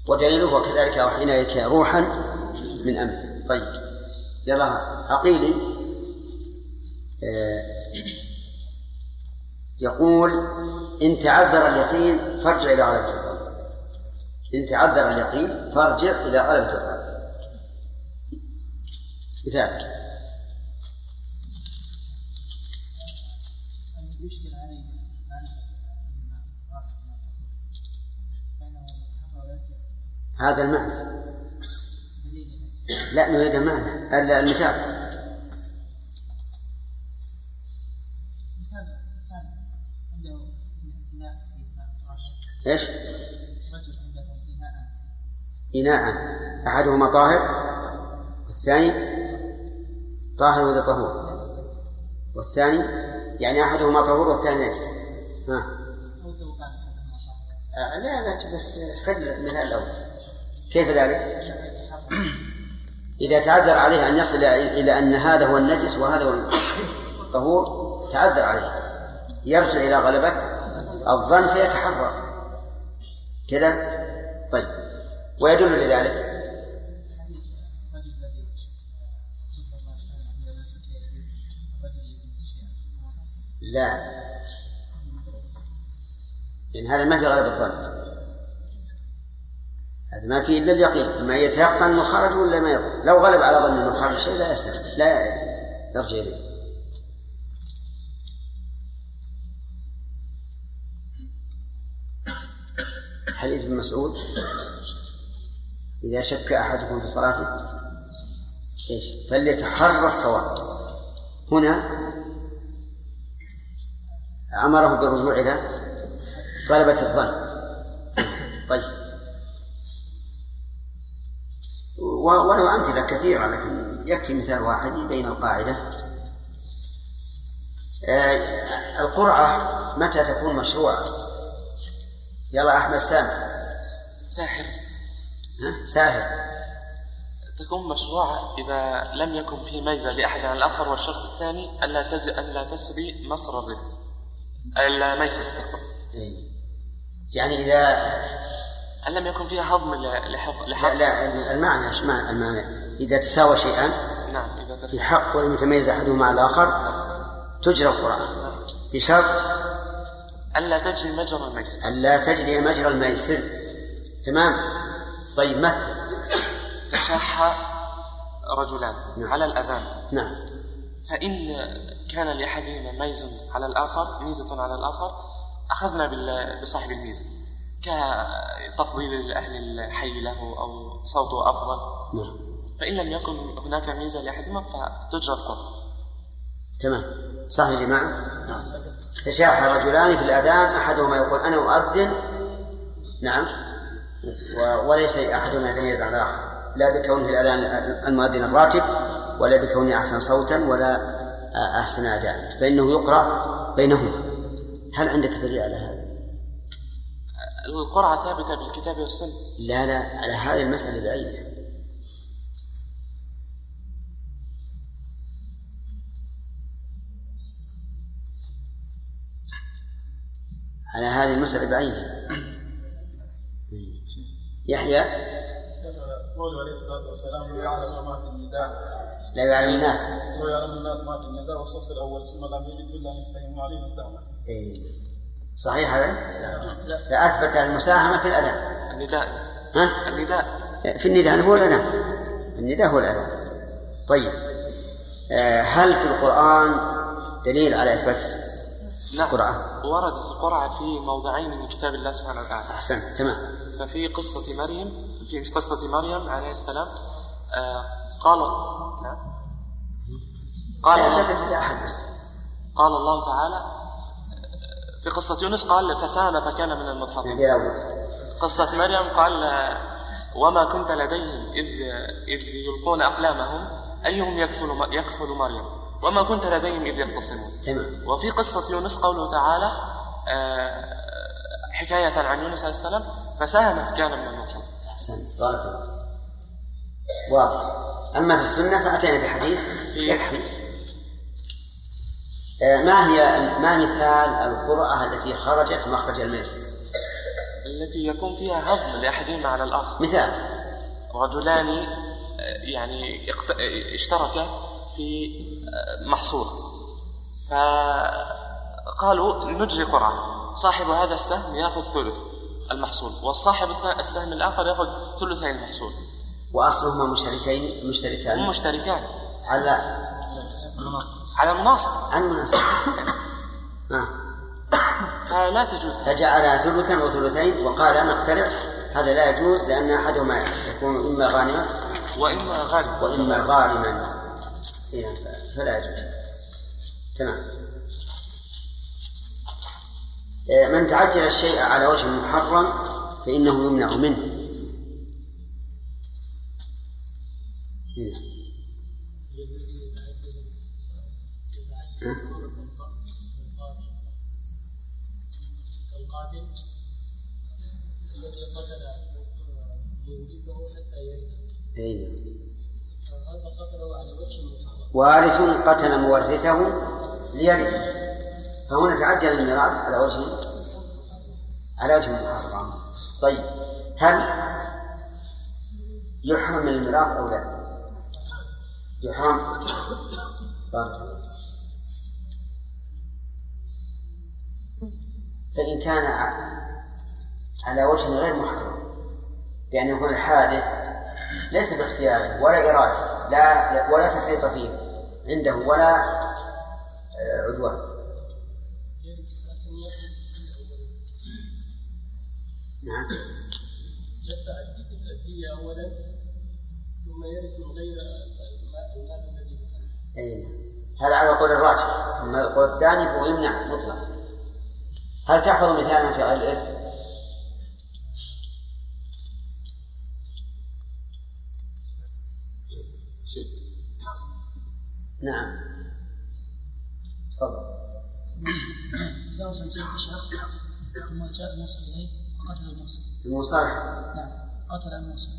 ودليله كذلك أوحينا إليك روحا من أمر طيب. يلا عقيل آه يقول إن تعذر اليقين فارجع إلى غلبة الظن إن تعذر اليقين فارجع إلى غلبة الظن مثال. هذا المعنى. لا نريد المعنى المثال. إيش؟ إناء. أحدهما طاهر والثاني طاهر وذا طهور؟ والثاني يعني أحدهما طهور والثاني نجس ها. آه لا لا بس خذ المثال الأول. كيف ذلك؟ إذا تعذر عليه أن يصل إلى أن هذا هو النجس وهذا هو الطهور تعذر عليه. يرجع إلى غلبة الظن فيتحرر. كذا؟ طيب. ويدل لذلك. لا. لأن هذا ما في غلب الظن. هذا ما فيه إلا اليقين. ما يتيقن أنه خرج ولا ما يظن لو غلب على ظن أنه خرج شيء لا يسلم لا يرجع إليه. حديث ابن مسعود إذا شك أحدكم في صلاته إيش؟ فليتحرى الصواب. هنا أمره بالرجوع إلى طلبة الظن. طيب. وله أمثلة كثيرة لكن يكفي مثال واحد يبين القاعدة. آه القرعة متى تكون مشروعة؟ يلا أحمد سامي ساحر. ها؟ ساهر تكون مشروعة إذا لم يكن في ميزة لأحد عن الآخر والشرط الثاني ألا تج... ألا تسري مصر الربا ألا ميسر إيه. يعني إذا أن لم يكن فيها هضم ل- لحق لحق. لا, لا المعنى إيش معنى المعنى. إذا تساوى شيئان نعم إذا في تسري حق ولم يتميز أحدهما على الآخر تجرى القرآن. بشرط ألا تجري مجرى الميسر. ألا تجري مجرى الميسر. تمام؟ طيب مثل. تشاح رجلان على الأذان. نعم. فإن كان لأحدهما ميز على الآخر ميزة على الآخر أخذنا بصاحب الميزة. كتفضيل أهل الحي له أو صوته أفضل. نعم. فإن لم يكن هناك ميزة لأحدهما فتجرى القرآن تمام. صح يا جماعة؟ نعم. تشاح رجلان في الأذان أحدهما يقول أنا أؤذن. نعم. وليس أحدهما يتميز عن الآخر. لا بكونه الأذان المؤذن الراتب ولا بكونه أحسن صوتا ولا أحسن أداء. فإنه يقرأ بينهما. هل عندك دليل على هذا؟ القرعة ثابتة بالكتاب والسنة. لا لا على هذه المسألة بعينها على هذه المسألة بعينها يحيى؟ قوله عليه الصلاة والسلام لا يعلم ما في النداء. لا يعلم الناس. لا يعلم الناس ما في النداء والصف الأول ثم لم يجد إلا ان يستهموا عليه مستهما. صحيح هذا؟ فأثبت المساهمة في الأذان. النداء. ها؟ النداء. في النداء هو الأذان. النداء هو الأذان. طيب. آه، هل في القرآن دليل على إثبات نعم القرآن؟ وردت القرعة في موضعين من كتاب الله سبحانه وتعالى. أحسنت تمام. ففي قصة مريم في قصة مريم عليه السلام. آه قال نعم. قال لا الله تبتدأ أحد بس. قال الله تعالى في قصة يونس قال فسام فكان من المضحكين. قصة مريم قال وما كنت لديهم إذ إذ يلقون أقلامهم أيهم يكفل يكفل مريم؟ وما كنت لديهم إذ يختصمون. تمام. وفي قصة يونس قوله تعالى آه، حكاية عن يونس عليه السلام فساهم فكان من المضحكين. أحسنت بارك الله واضح. أما في السنة فأتينا بحديث يكفي. ما هي ما مثال القرعة التي خرجت مخرج الميسر؟ التي يكون فيها هضم لأحدهما على الآخر. مثال. رجلان آه، يعني آه، اشتركا في آه، محصول. فقالوا نجري قرعة. صاحب هذا السهم يأخذ ثلث المحصول والصاحب السهم الآخر يأخذ ثلثي المحصول. وأصلهما مشتركين مشتركان. مشتركان على على المناصب على المناسبة آه. فلا تجوز. فجعل ثلثا وثلثين وقال نقترض هذا لا يجوز لأن أحدهما يكون إما غانما وإما غالب وإما غارما إيه، فلا يجوز. تمام. آه، من تعجل الشيء على وجه محرم فإنه يمنع منه. وارث قتل مورثه ليرث فهنا تعجل الميراث على وجه على وجه محرم طيب هل يحرم الميراث أو لا؟ يحرم بارك الله. فإن كان على وجه غير محرم بأن يكون الحادث ليس باختياره ولا إرادة لا ولا تفريط فيه عنده ولا آه، عدوان. نعم. يدفع الدية أولا ثم يرث غير المال الذي أي. هذا على قول الراجح أما القول الثاني فهو يمنع مطلقا. هل تحفظ مثالا في غير الإرث؟ نعم. تفضل. إذا وصل سيف شخص ثم جاء الموصل إليه وقتل الموصل المصالح نعم قتل الموصل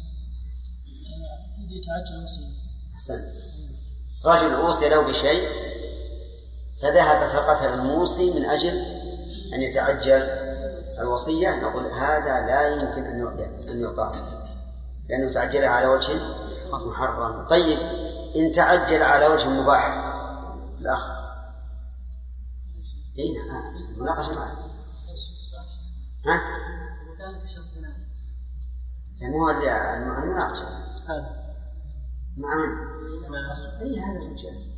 يتعجل المصيبة أحسنت. رجل أوصي له بشيء فذهب فقتل الموصي من أجل أن يتعجل الوصية نقول هذا لا يمكن أن أن يطاع لأنه تعجل على وجه محرم. طيب إن تعجل على وجه مباح الأخ. اي نعم مناقشة معه ها؟ يعني مو هذا المناقشة. هذا. مع من؟ اي هذا الرجال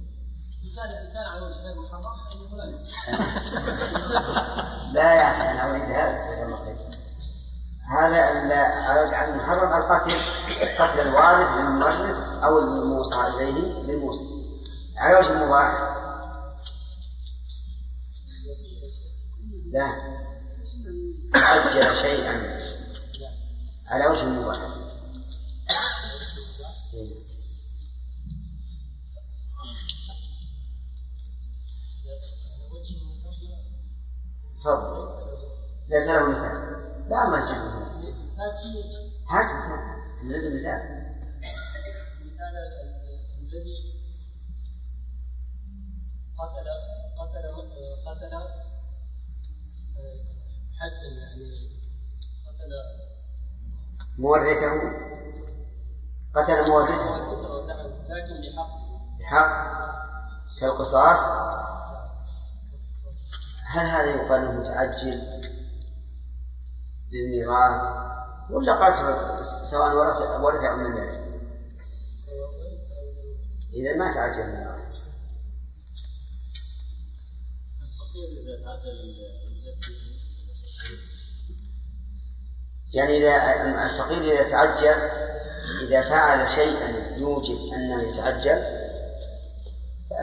لا يا أخي أنا أريد هذا جزاك الله خير هذا على وجه المحرم القتل قتل الوارث للمورث أو الموصى اليه للموصي على وجه المباح لا. تعجل شيئا. على وجه المباح تفضل ليس له مثال لا الله. يجعل هات مثال. نريد مثال. مثال الذي قتل قتل قتل حدا يعني قتل مورثه. قتل مورثه. لكن بحق. بحق. كالقصاص هل هذا يقال انه متعجل للميراث؟ ولا قتل سواء ورث ورث أو لم يرث؟ إذا ما تعجل الميراث. إذا يعني إذا الفقير إذا تعجل إذا فعل شيئا يوجب أنه يتعجل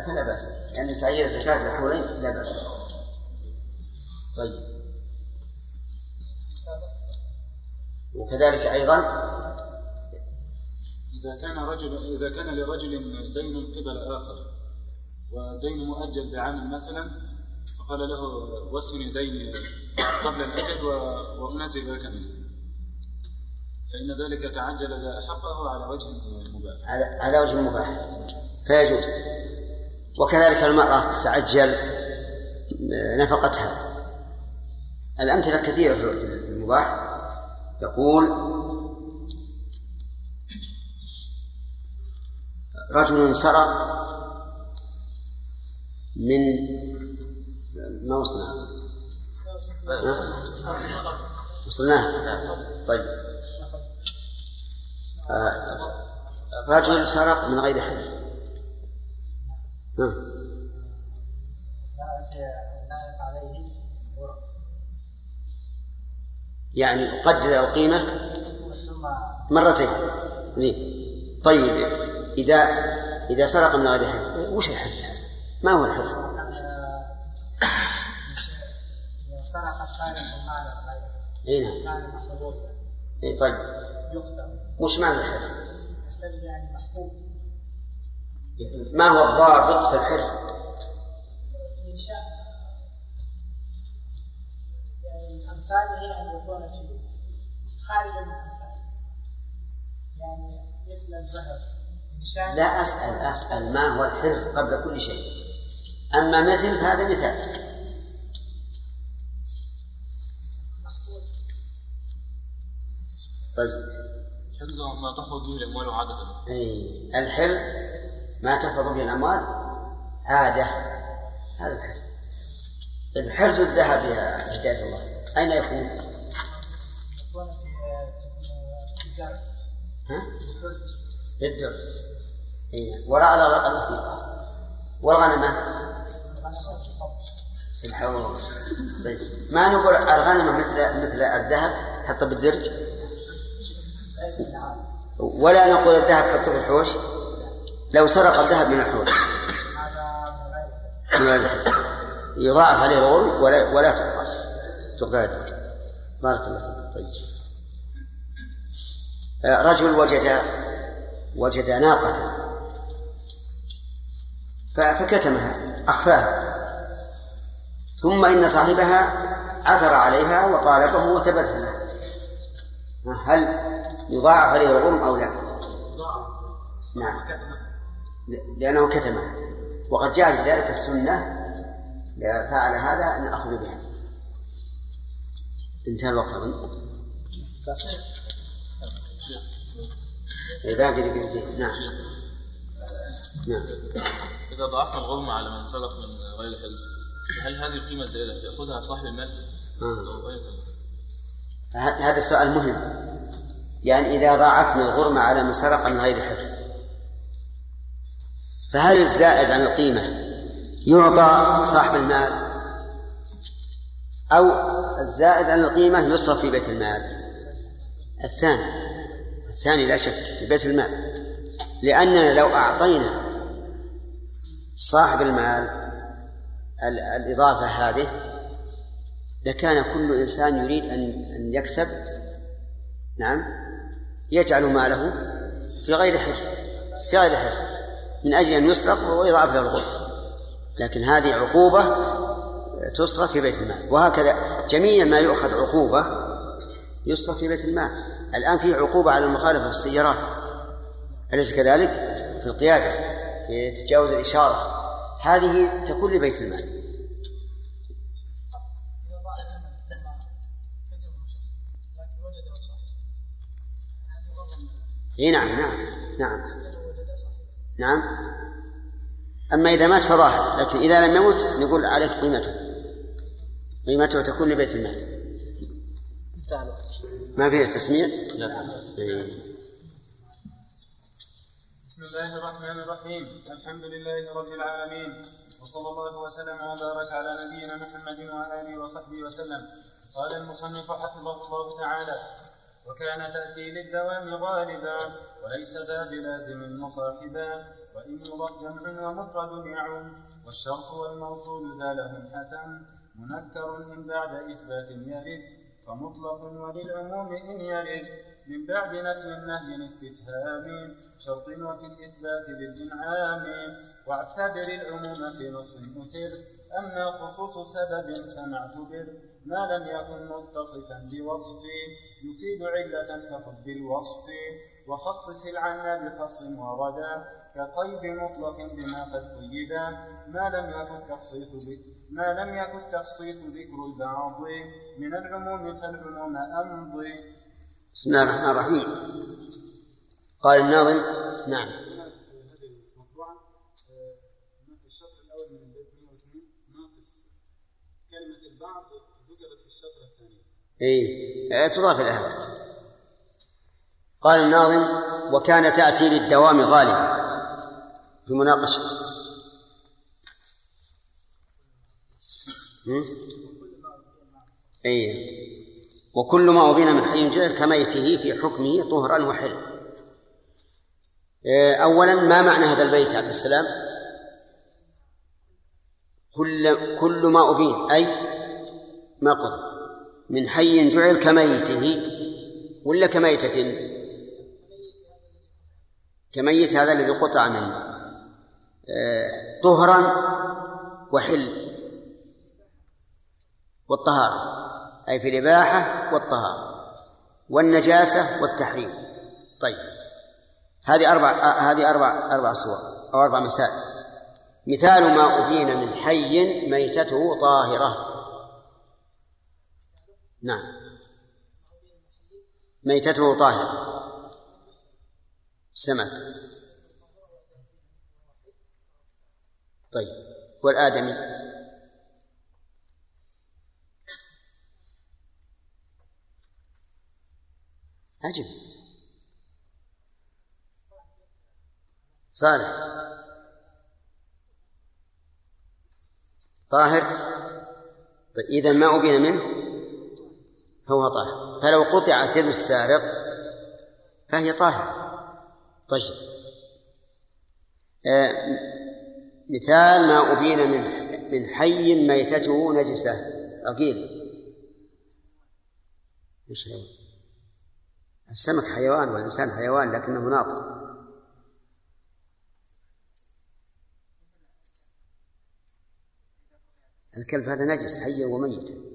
فلا بأس. لأن تعجيل زكاه الحولين لا بأس. طيب. وكذلك أيضا إذا كان رجل إذا كان لرجل دين قبل آخر ودين مؤجل بعام مثلا فقال له وثني ديني قبل الأجل وأنزل لك منه. فإن ذلك تعجل حقه على وجه مباح. على على وجه المباح فيجوز. وكذلك المرأة تتعجل نفقتها. الأمثلة كثيرة في المباح. يقول رجل سرق من ما وصلنا؟ وصلناه. طيب. آه، رجل سرق من غير ها؟ يعني قدر القيمة مرتين طيب إذا إذا سرق من غير حدث وش الحدث هذا؟ ما هو الحدث؟ سرق سارق مالا اي نعم اي طيب وش معنى الحرص؟ ما هو الضابط في الحرص؟ من أمثاله أن يكون في خارج الأمثال يعني مثل الذهب. لا أسأل أسأل ما هو الحرص قبل كل شيء. أما مثل فهذا مثال. طيب. حفظ ما تحفظ به الأموال عاده أي الحرز ما تحفظ به الأموال؟ عادة. هذا الحرز طيب حرز الذهب يا هداية الله. أين يكون؟ يكون في في الدرب ها؟ بالدر أي نعم وراء الأرض الوثيقة والغنمة في الحوض. طيب. ما نقول الغنمة مثل مثل الذهب؟ حتى بالدرج. ولا نقول الذهب حطه في الحوش. لو سرق الذهب من الحوش. من يضاعف عليه الغرم ولا ولا تقطع تقطع بارك الله فيك. طيب. آه، رجل وجد وجد ناقة. فكتمها أخفاها. ثم إن صاحبها عثر عليها وطالبه وثبت له هل يضاعف عليه الغرم أو لا؟ نعم. لأنه كتمه وقد جاءت ذلك السنة فعل هذا نأخذ بها. انتهى الوقت أظن. إيه، باقي دقيقتين نعم. نعم. إذا ضعفنا الغرمة على من سرق من غير حرز هل هذه القيمة الزائدة يأخذها صاحب المال؟ تكون؟ هذا السؤال مهم. يعني إذا ضاعفنا الغرمة على من سرق من غير حبس فهل الزائد عن القيمة يعطى صاحب المال؟ أو الزائد عن القيمة يصرف في بيت المال. الثاني الثاني لا شك في بيت المال. لأننا لو أعطينا صاحب المال الإضافة هذه لكان كل إنسان يريد أن أن يكسب. نعم. يجعل ماله في غير حرص في غير حرص. من أجل أن يسرق ويضاعف له الغرب لكن هذه عقوبة تصرف في بيت المال. وهكذا جميع ما يؤخذ عقوبة يصرف في بيت المال. الآن في عقوبة على المخالفة في السيارات. أليس كذلك؟ في القيادة في تجاوز الإشارة. هذه تكون لبيت المال. إي نعم نعم نعم. نعم. أما إذا مات فظاهر لكن إذا لم يمت نقول عليك قيمته. قيمته تكون لبيت المال ما فيه تسميع؟ لا. إيه. بسم الله الرحمن الرحيم. الحمد لله رب العالمين. وصلى الله وسلم وبارك على نبينا محمد وآله وصحبه وسلم. قال المصنف حفظه الله تعالى وكان تأتي للدوام غالبا وليس ذا بلازم مصاحبا وإن جمع ومفرد يعم والشرط والموصول ذا لهم حتم منكر إن بعد إثبات يرد فمطلق وللعموم إن يرد. من بعد نفي النهي استفهام شرط وفي الإثبات بالإنعام. واعتبر العموم في نص مثر أما خصوص سبب فما اعتبر. ما لم يكن متصفا بوصف يفيد علة فخذ بالوصف. وخصص العنا بخص وردا كقيد مطلق بما قد قيدا ما لم يكن تخصيص ما لم يكن تخصيص ذكر البعض من العموم فالعموم أمضي بسم الله الرحمن الرحيم. قال الناظم نعم. الشطر الأول من البيت 102 ناقص كلمه البعض ذكرت في الشطر الثاني اي تضاف إلى قال الناظم وكان تأتي للدوام غالبا. في مناقشة. أي وكل ما أبين من حي جعل كميته في حكمه طهرا وحل. إيه، أولا ما معنى هذا البيت عبد السلام؟ كل كل ما أبين أي ما قضى. من حي جعل كميته ولا كميتة؟ كميت هذا الذي قطع منه. طهرا وحل والطهارة أي في الإباحة والطهارة والنجاسة والتحريم. طيب هذه أربع هذه أربع أربع صور أو أربع مسائل مثال ما أبين من حي ميتته طاهرة. نعم. ميتته طاهرة. سمك طيب والآدمي عجب. صالح. طاهر. طيب إذا ما أبين منه فهو طاهر. فلو قطعت يد السارق فهي طاهرة. طيب. آه مثال ما أبين من من حي ميتته نجسة. عقيل إيش هو؟ السمك حيوان والإنسان حيوان لكنه ناطق. الكلب هذا نجس حيا وميتا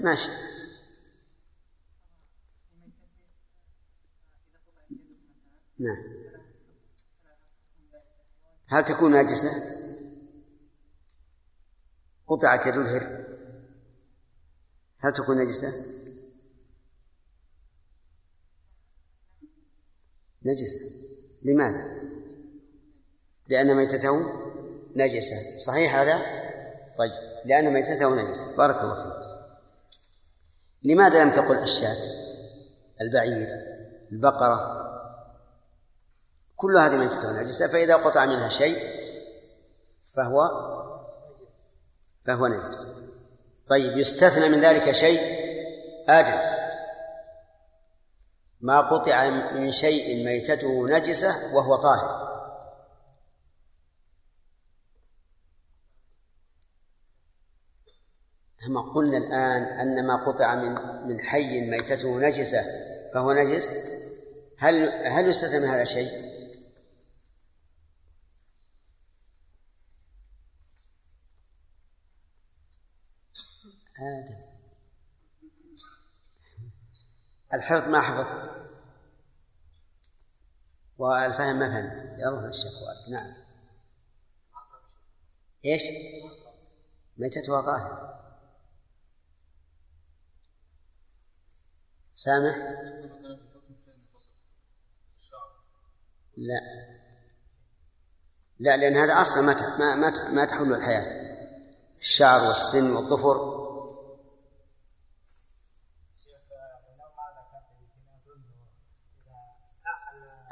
ماشي نعم هل تكون ناجسة؟ قطعت يد الهر هل تكون نجسة؟ نجسة لماذا؟ لأن ميتته نجسة صحيح هذا؟ طيب لأن ميتته نجسة بارك الله فيك لماذا لم تقل الشاة؟ البعير البقرة؟ كل هذه ميتته نجسة فإذا قطع منها شيء فهو فهو نجس. طيب يستثنى من ذلك شيء آدم. ما قطع من شيء ميتته نجسة وهو طاهر. كما قلنا الآن أن ما قطع من من حي ميتته نجسة فهو نجس. هل هل يستثنى من هذا شيء؟ آدم. الحفظ ما حفظت. والفهم ما فهمت. يلا الشيخ نعم. إيش؟ ميتتها طاهرة. سامح؟ لا. لا لأن هذا أصلا ما ما ما تحل الحياة. الشعر والسن والظفر.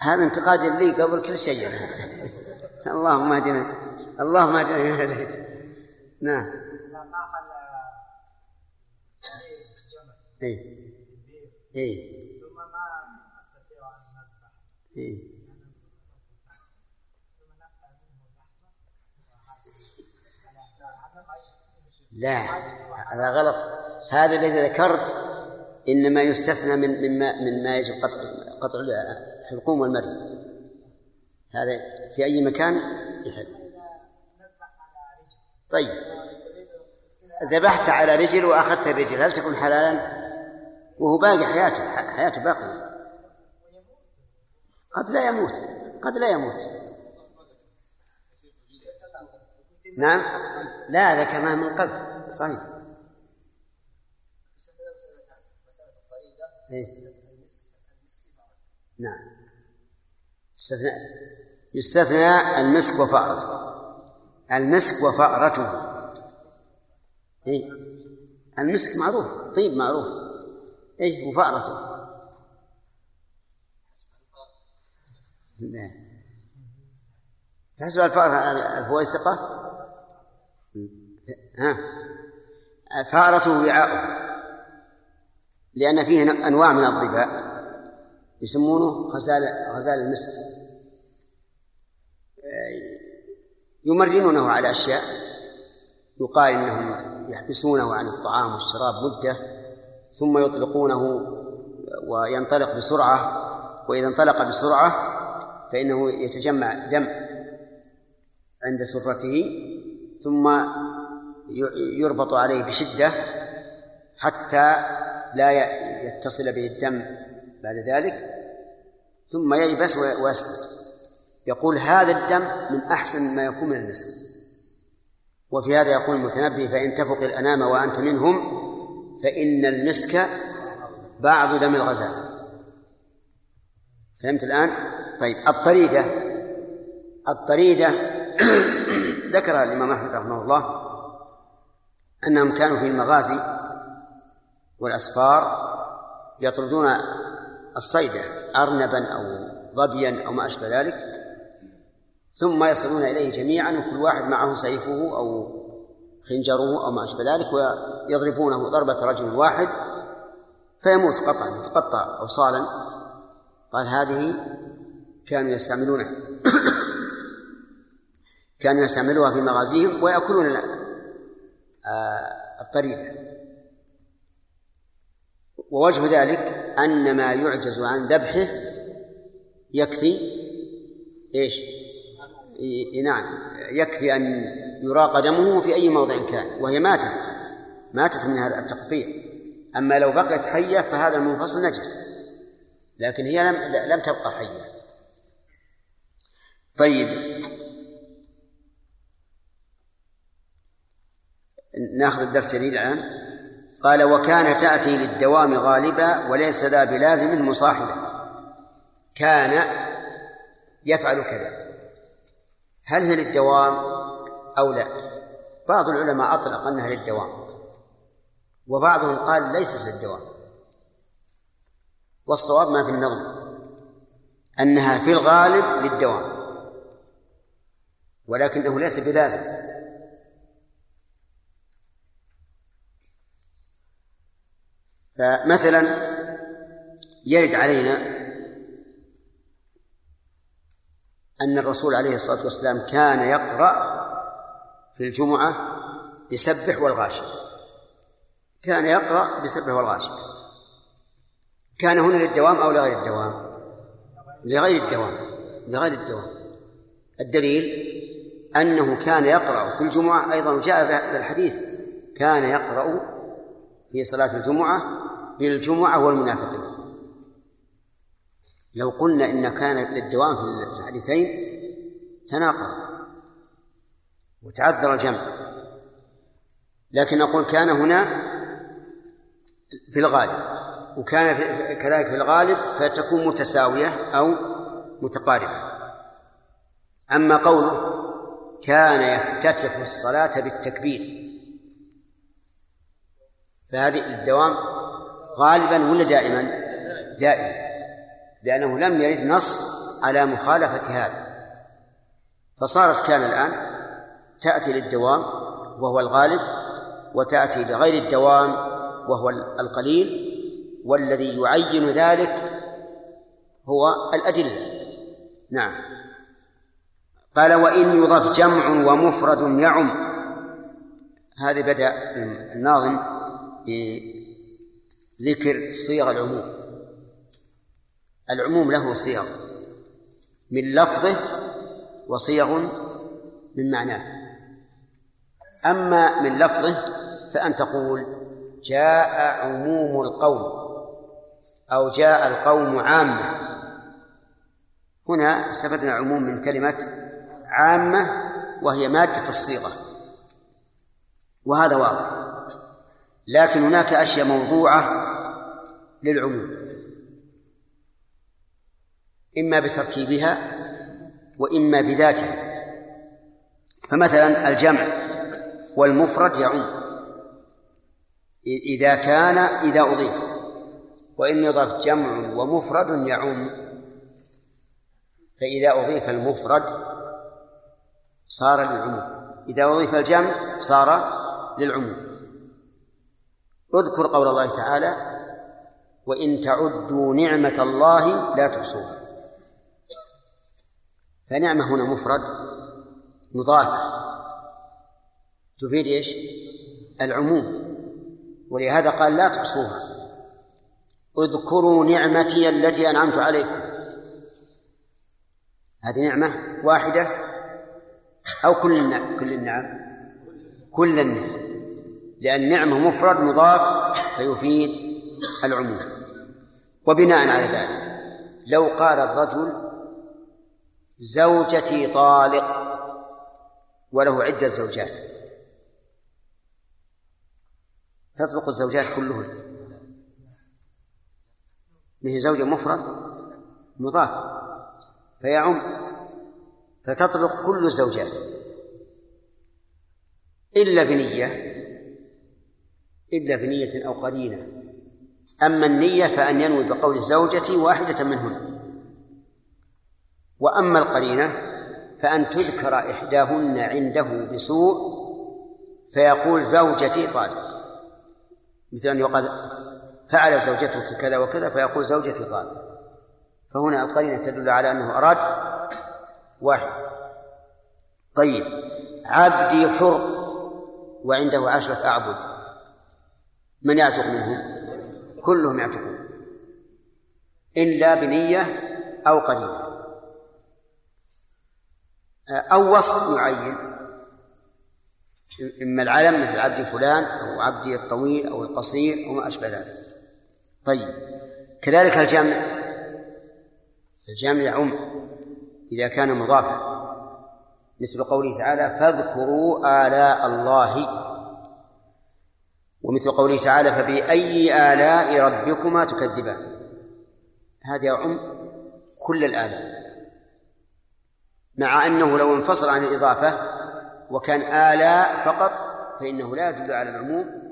هذا انتقاد لي قبل كل شيء. اللهم اهدنا اللهم اهدنا هديت نعم. اي اي ثم ما أستطيع أن نذبح اي لا هذا غلط. هذا الذي ذكرت إنما يستثنى من مما مما يجب قطع قطع الحلقوم والمرء هذا في أي مكان؟ يحل. طيب. ذبحت على رجل وأخذت الرجل هل تكون حلالا؟ وهو باقي حياته حياته باقيه قد لا يموت قد لا يموت. نعم. لا ذكرناه من قبل. صحيح. إيه؟ نعم. يستثنى يستثنى المسك وفأرته. المسك وفأرته. إيه؟ المسك معروف طيب معروف. إيه وفأرته نعم. تحسب الفأرة الفويسقة؟ ها؟ فارته وعاؤه. لأن فيه أنواع من الظباء يسمونه غزال غزال المسك. يمرنونه على أشياء يقال إنهم يحبسونه عن الطعام والشراب مدة. ثم يطلقونه وينطلق بسرعة وإذا انطلق بسرعة فإنه يتجمع دم عند سرته ثم يربط عليه بشدة حتى لا يتصل به الدم بعد ذلك ثم ييبس ويسقط. يقول هذا الدم من أحسن ما يكون من المسك وفي هذا يقول المتنبي فإن تفق الأنام وأنت منهم فإن المسك بعض دم الغزال فهمت الآن؟ طيب الطريدة الطريدة ذكر الإمام أحمد رحمه الله أنهم كانوا في المغازي والأسفار يطردون الصيدة أرنبا أو ظبيا أو ما أشبه ذلك ثم يصلون إليه جميعا وكل واحد معه سيفه أو خنجره أو ما أشبه ذلك ويضربونه ضربة رجل واحد فيموت قطعا يتقطع أوصالا. قال هذه كانوا يستعملونها. كانوا يستعملوها في مغازيهم ويأكلون آه، الطريدة ووجه ذلك أن ما يعجز عن ذبحه يكفي إيش؟ نعم يكفي أن يراق دمه في أي موضع كان وهي ماتت. ماتت من هذا التقطيع. أما لو بقيت حية فهذا المنفصل نجس. لكن هي لم لم تبقى حية. طيب. ناخذ الدرس جديد الآن. قال وكان تأتي للدوام غالبا وليس ذا بلازم مصاحبا. كان يفعل كذا. هل هي للدوام؟ أو لا؟ بعض العلماء أطلق أنها للدوام وبعضهم قال ليست للدوام. والصواب ما في النظم أنها في الغالب للدوام ولكنه ليس بلازم. فمثلا يرد علينا أن الرسول عليه الصلاة والسلام كان يقرأ في الجمعة بسبح والغاشية كان يقرأ بسبح والغاشية كان هنا للدوام أو لغير الدوام؟ لغير الدوام لغير الدوام. الدليل أنه كان يقرأ في الجمعة أيضا جاء في الحديث كان يقرأ في صلاة الجمعة بالجمعة والمنافقين. لو قلنا إن كان للدوام في الحديثين تناقض. وتعذر الجمع. لكن نقول كان هنا في الغالب وكان في كذلك في الغالب فتكون متساوية أو متقاربة. أما قوله كان يفتتح الصلاة بالتكبير فهذه الدوام غالبا ولا دائما؟ دائما لأنه لم يرد نص على مخالفة هذا. فصارت كان الآن تأتي للدوام وهو الغالب وتأتي لغير الدوام وهو القليل والذي يعين ذلك هو الأدلة. نعم. قال وإن يضف جمع ومفرد يعم. هذه بدأ الناظم بذكر صيغ العموم. العموم له صيغ من لفظه وصيغ من معناه. أما من لفظه فأن تقول جاء عموم القوم أو جاء القوم عامة. هنا استفدنا عموم من كلمة عامة وهي مادة الصيغة وهذا واضح. لكن هناك أشياء موضوعة للعموم إما بتركيبها وإما بذاتها. فمثلا الجمع والمفرد يعم. إذا كان إذا أضيف. وإن يضاف جمع ومفرد يعم. فإذا أضيف المفرد صار للعموم. إذا أضيف الجمع صار للعموم. اذكر قول الله تعالى وإن تعدوا نعمة الله لا تحصوها. فنعمة هنا مفرد مضافة. تفيد إيش؟ العموم. ولهذا قال لا تحصوها. اذكروا نعمتي التي أنعمت عليكم. هذه نعمة واحدة أو كل النعم كل النعم؟ كل النعم. لأن نعمة مفرد مضاف فيفيد العموم. وبناء على ذلك لو قال الرجل زوجتي طالق وله عدة زوجات. تطلق الزوجات كلهن. هي زوجة مفرد مضاف فيعم فتطلق كل الزوجات. إلا بنية إلا بنية أو قرينة. أما النية فأن ينوي بقول الزوجة واحدة منهن. وأما القرينة فأن تذكر إحداهن عنده بسوء فيقول زوجتي طالق مثل أن يقال فعل زوجتك كذا وكذا فيقول زوجتي طالق فهنا القرينة تدل على أنه أراد واحد. طيب عبدي حر وعنده عشرة أعبد. من يعتق منهم؟ كلهم يعتقون. إلا بنية أو قرينة. أو وصف معين. إما العلم مثل عبد فلان أو عبدي الطويل أو القصير أو ما أشبه ذلك. طيب. كذلك الجمع الجمع يعم إذا كان مضافا. مثل قوله تعالى فاذكروا آلاء الله. ومثل قوله تعالى فبأي آلاء ربكما تكذبان. هذا يعم كل الآلاء. مع أنه لو انفصل عن الإضافة وكان آلاء فقط فإنه لا يدل على العموم